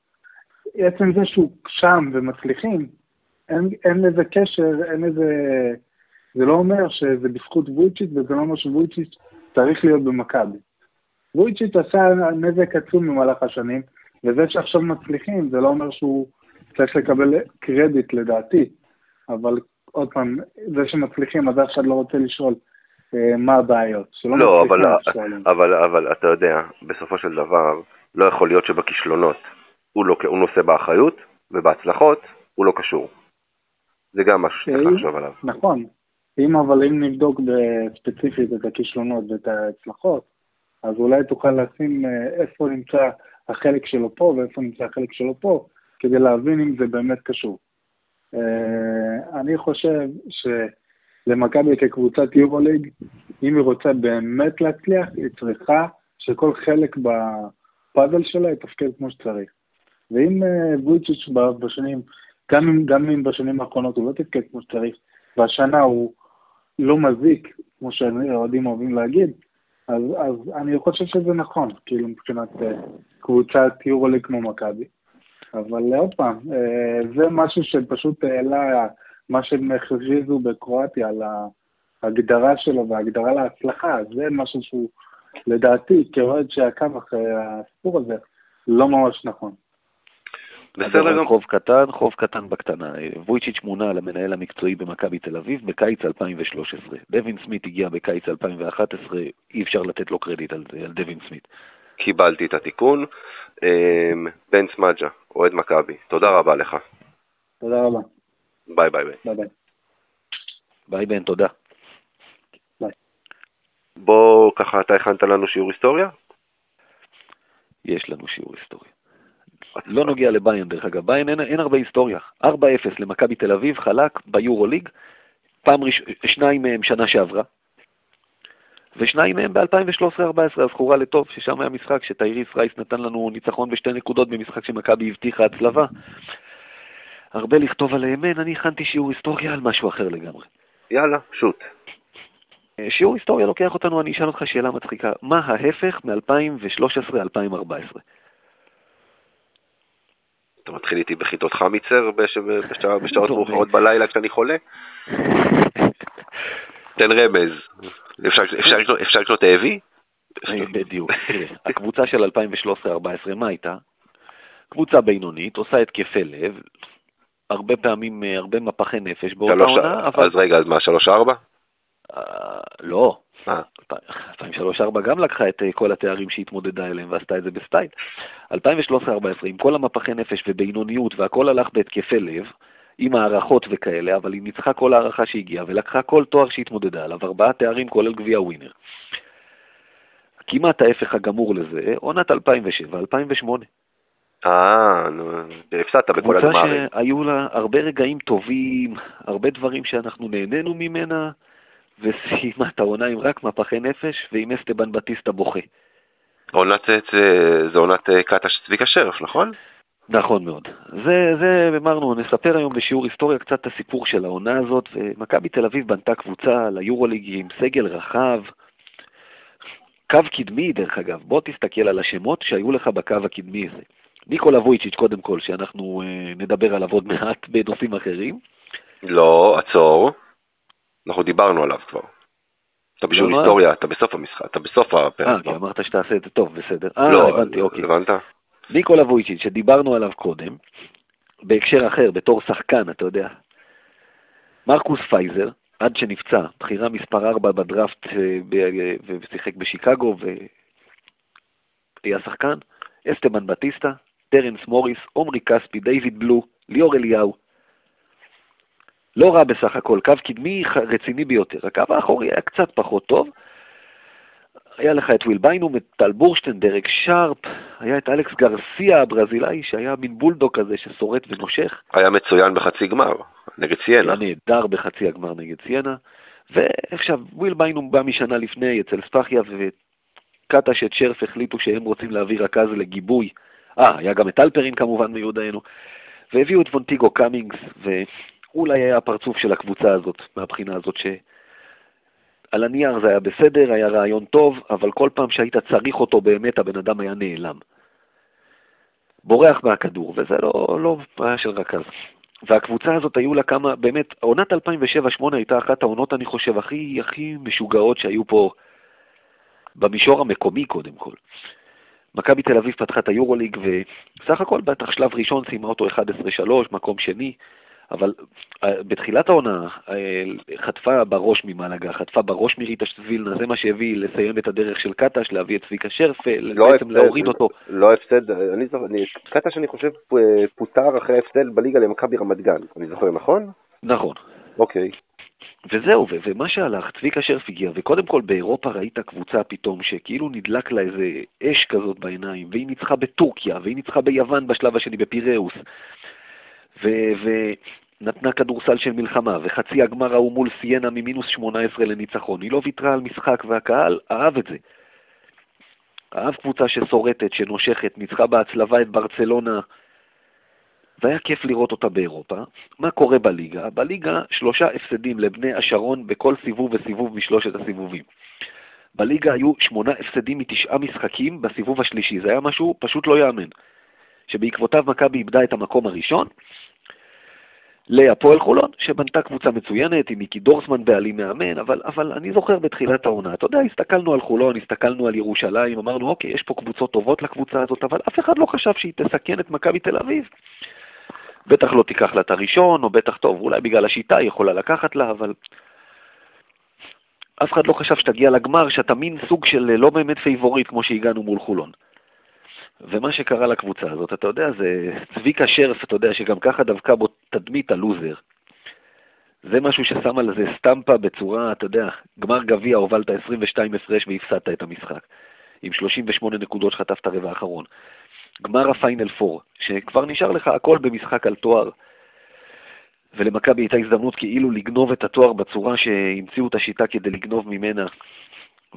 [SPEAKER 3] עצם זה שהוא שם ומצליחים, אין, אין לזה קשר, אין לזה... זה לא אומר שזה בזכות וויצ'יץ', וזה לא אומר שוויצ'יץ' צריך להיות במכבי. וויצ'יץ' עשה נזק עצום במהלך השנים, וזה שעכשיו מצליחים, זה לא אומר שהוא צריך לקבל קרדיט לדעתי, אבל עוד פעם, זה שמצליחים, אז אף אחד לא רוצה לשאול אה, מה הבעיות.
[SPEAKER 1] לא, אבל. אבל, אבל אתה יודע, בסופו של דבר, לא יכול להיות שבכישלונות הוא, לא, הוא נושא באחריות, ובהצלחות הוא לא קשור. זה גם משהו שצריך
[SPEAKER 3] אה,
[SPEAKER 1] לחשוב עליו.
[SPEAKER 3] נכון. אם אבל אם נבדוק ספציפית את הכישלונות ואת ההצלחות, אז אולי תוכל לשים אה, איפה נמצא החלק שלו פה ואיפה נמצא החלק שלו פה, כדי להבין אם זה באמת קשור. אה, אני חושב שלמכבי כקבוצת יורוליג, אם היא רוצה באמת להצליח, היא צריכה שכל חלק בפאזל שלה יתפקד כמו שצריך. ואם אה, וויצ'יץ' בשנים, גם אם, גם אם בשנים האחרונות הוא לא תפקד כמו שצריך, והשנה הוא לא מזיק, כמו שהאוהדים אוהבים להגיד, אז, אז אני חושב שזה נכון, כאילו מבחינת uh, קבוצת יורוליג כמו מכבי. אבל עוד פעם, uh, זה משהו שפשוט העלה, מה שהם הכריזו בקרואטיה על ההגדרה שלו וההגדרה להצלחה, זה משהו שהוא לדעתי, כאוהד שעקב אחרי הסיפור הזה, לא ממש נכון.
[SPEAKER 2] בסדר גמור. חוב קטן, חוב קטן בקטנה. וויצ'יץ' מונה למנהל המקצועי במכבי תל אביב בקיץ 2013. דווין סמית הגיע בקיץ 2011, אי אפשר לתת לו קרדיט על, על דווין סמית.
[SPEAKER 1] קיבלתי את התיקון. אמ, בן סמדג'ה, אוהד מכבי, תודה רבה לך.
[SPEAKER 3] תודה רבה.
[SPEAKER 1] ביי ביי ביי.
[SPEAKER 3] ביי ביי.
[SPEAKER 2] ביי בן, תודה.
[SPEAKER 3] ביי.
[SPEAKER 1] בוא, ככה אתה הכנת לנו שיעור היסטוריה?
[SPEAKER 2] יש לנו שיעור היסטוריה. לא נוגע לבאיירן דרך אגב, באיירן אין, אין הרבה היסטוריה. 4-0 למכבי תל אביב, חלק ביורוליג, פעם ראש... שניים מהם שנה שעברה, ושניים מהם ב-2013-2014, הזכורה לטוב, ששם היה משחק שטייריס רייס נתן לנו ניצחון בשתי נקודות במשחק שמכבי הבטיחה הצלבה. הרבה לכתוב עליהם אין, אני הכנתי שיעור היסטוריה על משהו אחר לגמרי.
[SPEAKER 1] יאללה, שוט.
[SPEAKER 2] אה, שיעור היסטוריה לוקח אותנו, אני אשאל אותך שאלה מצחיקה. מה ההפך מ-2013-2014?
[SPEAKER 1] אתה מתחיל איתי בכיתות חמיצר בשעות מאוחרות בלילה כשאני חולה? תן רמז. אפשר לקנות האבי?
[SPEAKER 2] בדיוק. הקבוצה של 2013-2014, מה הייתה? קבוצה בינונית, עושה התקפי לב, הרבה פעמים, הרבה מפחי נפש באותה עונה.
[SPEAKER 1] אז רגע, אז מה, 3-4?
[SPEAKER 2] אה, לא. 2003-2004 גם לקחה את אה, כל התארים שהיא התמודדה אליהם ועשתה את זה בסטייל. 2013-2014, עם כל המפחי נפש ובינוניות והכל הלך בהתקפי לב, עם הערכות וכאלה, אבל היא ניצחה כל הערכה שהגיעה ולקחה כל תואר שהתמודדה עליו, ארבעה תארים כולל גביע ווינר. כמעט ההפך הגמור לזה, עונת 2007-2008.
[SPEAKER 1] אה, נו, הפסדת בכל הגמרים.
[SPEAKER 2] קבוצה שהיו לה הרבה רגעים טובים, הרבה דברים שאנחנו נהנינו ממנה, וסיימה את העונה עם רק מפחי נפש ועם אסטבן בטיסטה בוכה.
[SPEAKER 1] עונת, זה עונת אה, קטש צביקה שרף, נכון?
[SPEAKER 2] נכון מאוד. זה, זה, אמרנו, נספר היום בשיעור היסטוריה קצת את הסיפור של העונה הזאת, ומכבי תל אביב בנתה קבוצה ליורוליג עם סגל רחב, קו קדמי דרך אגב, בוא תסתכל על השמות שהיו לך בקו הקדמי הזה. ניקולה וויצ'יץ' קודם כל, שאנחנו אה, נדבר עליו עוד מעט בנושאים אחרים.
[SPEAKER 1] לא, עצור. אנחנו דיברנו עליו כבר. אתה בשיעור לא, היסטוריה, אתה בסוף המשחק, אתה בסוף הפרק.
[SPEAKER 2] אה, כי אמרת שתעשה את זה טוב, בסדר. אה, לא, הבנתי, אוקיי.
[SPEAKER 1] הבנת?
[SPEAKER 2] ניקולה וויצ'יץ', שדיברנו עליו קודם, בהקשר אחר, בתור שחקן, אתה יודע. מרקוס פייזר, עד שנפצע, בחירה מספר 4 בדראפט אה, ושיחק בשיקגו והיה שחקן, אסטבן בטיסטה, טרנס מוריס, עומרי כספי, דיוויד בלו, ליאור אליהו, לא רע בסך הכל, קו קדמי רציני ביותר. הקו האחורי היה קצת פחות טוב. היה לך את וויל ביינום, את טל בורשטיין, דרק שרפ, היה את אלכס גרסיה הברזילאי, שהיה מין בולדוג כזה ששורט ונושך.
[SPEAKER 1] היה מצוין בחצי גמר, נגד סיינה.
[SPEAKER 2] היה נהדר בחצי הגמר נגד סיינה. ועכשיו, וויל ביינום בא משנה לפני אצל ספחיה, וקטש את שרף החליטו שהם רוצים להביא רכז לגיבוי. אה, היה גם את הלפרין כמובן מיודענו. והביאו את וונטיגו קאמינגס, אולי היה הפרצוף של הקבוצה הזאת, מהבחינה הזאת שעל הנייר זה היה בסדר, היה רעיון טוב, אבל כל פעם שהיית צריך אותו באמת, הבן אדם היה נעלם. בורח מהכדור, וזה לא, לא בעיה של רכז. והקבוצה הזאת היו לה כמה, באמת, עונת 2007-2008 הייתה אחת העונות, אני חושב, הכי, הכי משוגעות שהיו פה במישור המקומי קודם כל. מכבי תל אביב פתחה את היורוליג, וסך הכל בטח שלב ראשון סיימה אותו 11-3, מקום שני. אבל אה, בתחילת העונה אה, חטפה בראש ממלאגה, חטפה בראש מריטש וילנה, זה מה שהביא לסיים את הדרך של קטש, להביא את צביקה שרפה, לא בעצם הפסד, להוריד אותו.
[SPEAKER 1] לא הפסד, אני זוכר, קטש אני חושב פוטר אחרי הפסד בליגה למכבי רמת גן, אני זוכר נכון?
[SPEAKER 2] נכון.
[SPEAKER 1] אוקיי.
[SPEAKER 2] וזהו, ו- ומה שהלך, צביקה שרף הגיע, וקודם כל באירופה ראית קבוצה פתאום שכאילו נדלק לה איזה אש כזאת בעיניים, והיא ניצחה בטורקיה, והיא ניצחה ביוון בשלב השני, בפיראוס, ונתנה כדורסל של מלחמה, וחצי הגמר ההוא מול סיינה ממינוס 18 לניצחון. היא לא ויתרה על משחק, והקהל אהב את זה. אהב קבוצה ששורטת, שנושכת, ניצחה בהצלבה את ברצלונה, והיה כיף לראות אותה באירופה. מה קורה בליגה? בליגה שלושה הפסדים לבני השרון בכל סיבוב וסיבוב משלושת הסיבובים. בליגה היו שמונה הפסדים מתשעה משחקים בסיבוב השלישי, זה היה משהו פשוט לא יאמן. שבעקבותיו מכבי איבדה את המקום הראשון להפועל חולון, שבנתה קבוצה מצוינת עם מיקי דורסמן בעלים מאמן, אבל, אבל אני זוכר בתחילת העונה, אתה יודע, הסתכלנו על חולון, הסתכלנו על ירושלים, אמרנו, אוקיי, יש פה קבוצות טובות לקבוצה הזאת, אבל אף אחד לא חשב שהיא תסכן את מכבי תל אביב. בטח לא תיקח לה את הראשון, או בטח טוב, אולי בגלל השיטה היא יכולה לקחת לה, אבל אף אחד לא חשב שתגיע לגמר, שאתה מין סוג של לא באמת פייבוריט כמו שהגענו מול חולון. ומה שקרה לקבוצה הזאת, אתה יודע, זה צביקה שרף, אתה יודע, שגם ככה דבקה בו תדמית הלוזר. זה משהו ששם על זה סטמפה בצורה, אתה יודע, גמר גביע הובלת 22 הפרש והפסדת את המשחק. עם 38 נקודות שחטפת רבע האחרון. גמר הפיינל 4, שכבר נשאר לך הכל במשחק על תואר. ולמכבי הייתה הזדמנות כאילו לגנוב את התואר בצורה שהמציאו את השיטה כדי לגנוב ממנה.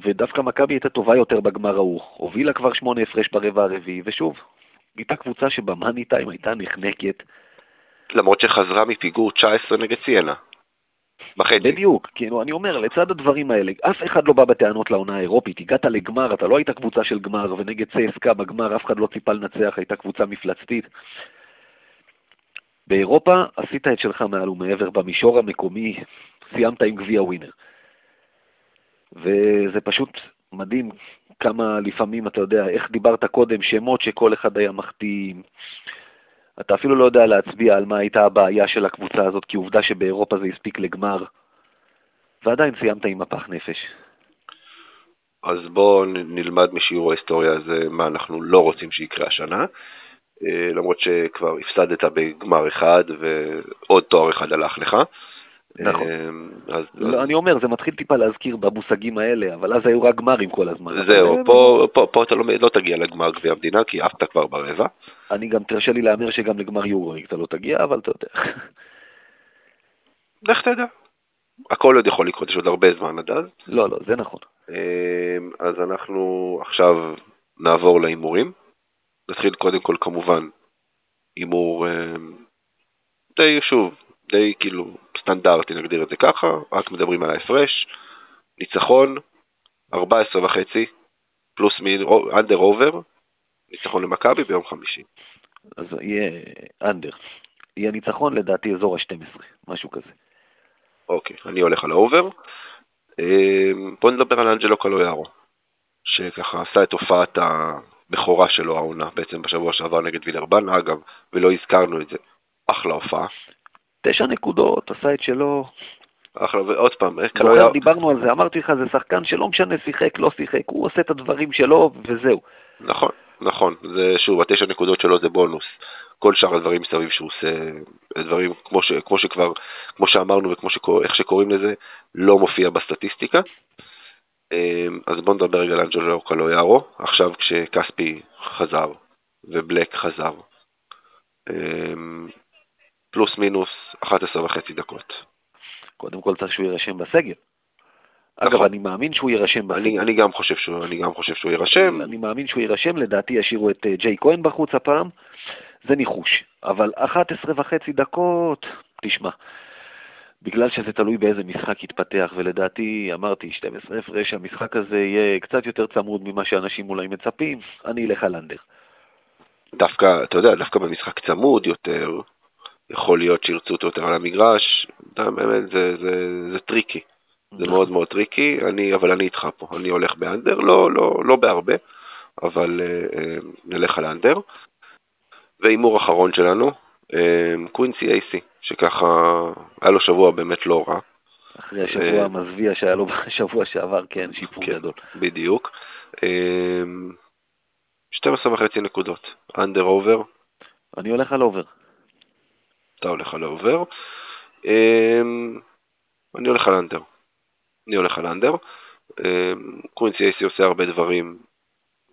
[SPEAKER 2] ודווקא מכבי הייתה טובה יותר בגמר ההוא. הובילה כבר שמונה הפרש ברבע הרביעי, ושוב, הייתה קבוצה שבמאני טיים הייתה נחנקת.
[SPEAKER 1] למרות שחזרה מפיגור 19 נגד סיינה. בחצי.
[SPEAKER 2] בדיוק, כאילו, אני אומר, לצד הדברים האלה, אף אחד לא בא בטענות לעונה האירופית, הגעת לגמר, אתה לא היית קבוצה של גמר, ונגד צסקה בגמר אף אחד לא ציפה לנצח, הייתה קבוצה מפלצתית. באירופה עשית את שלך מעל ומעבר, במישור המקומי סיימת עם גביע ווינר. וזה פשוט מדהים כמה לפעמים, אתה יודע, איך דיברת קודם, שמות שכל אחד היה מחתים. אתה אפילו לא יודע להצביע על מה הייתה הבעיה של הקבוצה הזאת, כי עובדה שבאירופה זה הספיק לגמר, ועדיין סיימת עם מפח נפש.
[SPEAKER 1] אז בואו נלמד משיעור ההיסטוריה הזה מה אנחנו לא רוצים שיקרה השנה, אה, למרות שכבר הפסדת בגמר אחד ועוד תואר אחד הלך לך.
[SPEAKER 2] נכון. אה, אז, לא, אז... אני אומר, זה מתחיל טיפה להזכיר במושגים האלה, אבל אז היו רק גמרים כל הזמן.
[SPEAKER 1] זהו, פה, פה, פה אתה לא, לא תגיע לגמר גביע המדינה, כי עפת כבר ברבע.
[SPEAKER 2] אני גם, תרשה לי להמר שגם לגמר יורו אתה לא תגיע, אבל אתה יודע.
[SPEAKER 1] לך תדע. הכל עוד יכול לקרות, יש עוד הרבה זמן עד אז.
[SPEAKER 2] לא, לא, זה נכון.
[SPEAKER 1] אה, אז אנחנו עכשיו נעבור להימורים. נתחיל קודם כל כמובן הימור אה, די, שוב, די כאילו סטנדרטי, נגדיר את זה ככה, רק מדברים על ההפרש. ניצחון, 14 וחצי, פלוס מין, אנדר אובר, ניצחון למכבי ביום חמישי.
[SPEAKER 2] אז יהיה under. יהיה ניצחון לדעתי אזור ה-12, משהו כזה.
[SPEAKER 1] אוקיי, אני הולך על ה over. אה, בוא נדבר על אנג'לו קלויארו, שככה עשה את הופעת הבכורה שלו העונה, בעצם בשבוע שעבר נגד וילרבן, אגב, ולא הזכרנו את זה, אחלה הופעה.
[SPEAKER 2] תשע נקודות, עשה את שלו.
[SPEAKER 1] אחלה, ועוד פעם, איך
[SPEAKER 2] קלויארו... דיברנו על זה, אמרתי לך, זה שחקן שלא משנה, שיחק, לא שיחק, הוא עושה את הדברים שלו, וזהו.
[SPEAKER 1] נכון, נכון, זה שוב, התשע נקודות שלו זה בונוס. כל שאר הדברים מסביב שהוא עושה, דברים כמו, ש, כמו שכבר, כמו שאמרנו וכמו שקור, איך שקוראים לזה, לא מופיע בסטטיסטיקה. אמ, אז בואו נדבר רגע על אנג'לו קלויארו, עכשיו כשכספי חזר ובלק חזר. אמ, פלוס מינוס 11 וחצי דקות.
[SPEAKER 2] קודם כל צריך שהוא יירשם בסגל. אגב, נכון. אני מאמין שהוא יירשם בסגל.
[SPEAKER 1] אני, אני, גם חושב שהוא, אני גם חושב שהוא יירשם.
[SPEAKER 2] אני מאמין שהוא יירשם, לדעתי ישאירו את אה, ג'יי כהן בחוץ הפעם. זה ניחוש. אבל 11 וחצי דקות, תשמע, בגלל שזה תלוי באיזה משחק יתפתח, ולדעתי, אמרתי, 12 הפרש, המשחק הזה יהיה קצת יותר צמוד ממה שאנשים אולי מצפים, אני אלך על under.
[SPEAKER 1] דווקא, אתה יודע, דווקא במשחק צמוד יותר, יכול להיות שירצו אותו יותר על המגרש, באמת, זה, זה, זה טריקי. זה נכון. מאוד מאוד טריקי, אני, אבל אני איתך פה, אני הולך ב under, לא, לא, לא בהרבה, אבל uh, uh, נלך על under. והימור אחרון שלנו, אמ, קווינסי אייסי, שככה היה לו שבוע באמת לא רע.
[SPEAKER 2] אחרי השבוע אה, המזוויע שהיה לו בשבוע שעבר, כן, שיפור כן, גדול.
[SPEAKER 1] בדיוק. 12 אמ, וחצי נקודות, under over.
[SPEAKER 2] אני הולך על over.
[SPEAKER 1] אתה הולך על over. אמ, אני הולך על under. אני הולך על אנדר. קווינסי אייסי עושה הרבה דברים,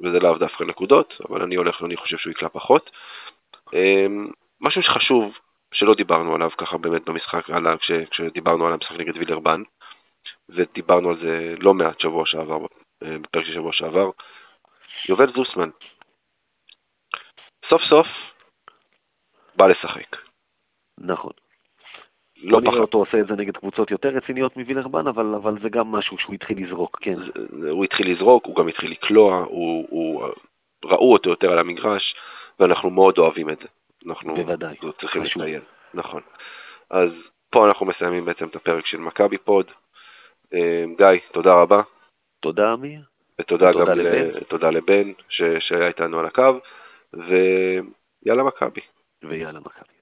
[SPEAKER 1] וזה לאו דווקא נקודות, אבל אני הולך, אני חושב שהוא יקלע פחות. משהו שחשוב, שלא דיברנו עליו ככה באמת במשחק, כשדיברנו על המשחק נגד וילרבן, ודיברנו על זה לא מעט שבוע שעבר, בפרק של שבוע שעבר, יובל זוסמן. סוף סוף בא לשחק.
[SPEAKER 2] נכון.
[SPEAKER 1] לא
[SPEAKER 2] נראה
[SPEAKER 1] פחד.
[SPEAKER 2] אותו עושה את זה נגד קבוצות יותר רציניות מווילרבן, אבל, אבל זה גם משהו שהוא התחיל לזרוק, כן.
[SPEAKER 1] הוא התחיל לזרוק, הוא גם התחיל לקלוע, הוא, הוא, ראו אותו יותר על המגרש, ואנחנו מאוד אוהבים את זה. אנחנו
[SPEAKER 2] בוודאי.
[SPEAKER 1] צריכים
[SPEAKER 2] חשוב.
[SPEAKER 1] לציין. נכון. אז פה אנחנו מסיימים בעצם את הפרק של מכבי פוד. אה, גיא, תודה רבה,
[SPEAKER 2] תודה, אמיר. ותודה
[SPEAKER 1] גם
[SPEAKER 2] לבן.
[SPEAKER 1] ל- תודה לבן ש- שהיה איתנו על הקו, ויאללה מכבי.
[SPEAKER 2] ויאללה מכבי.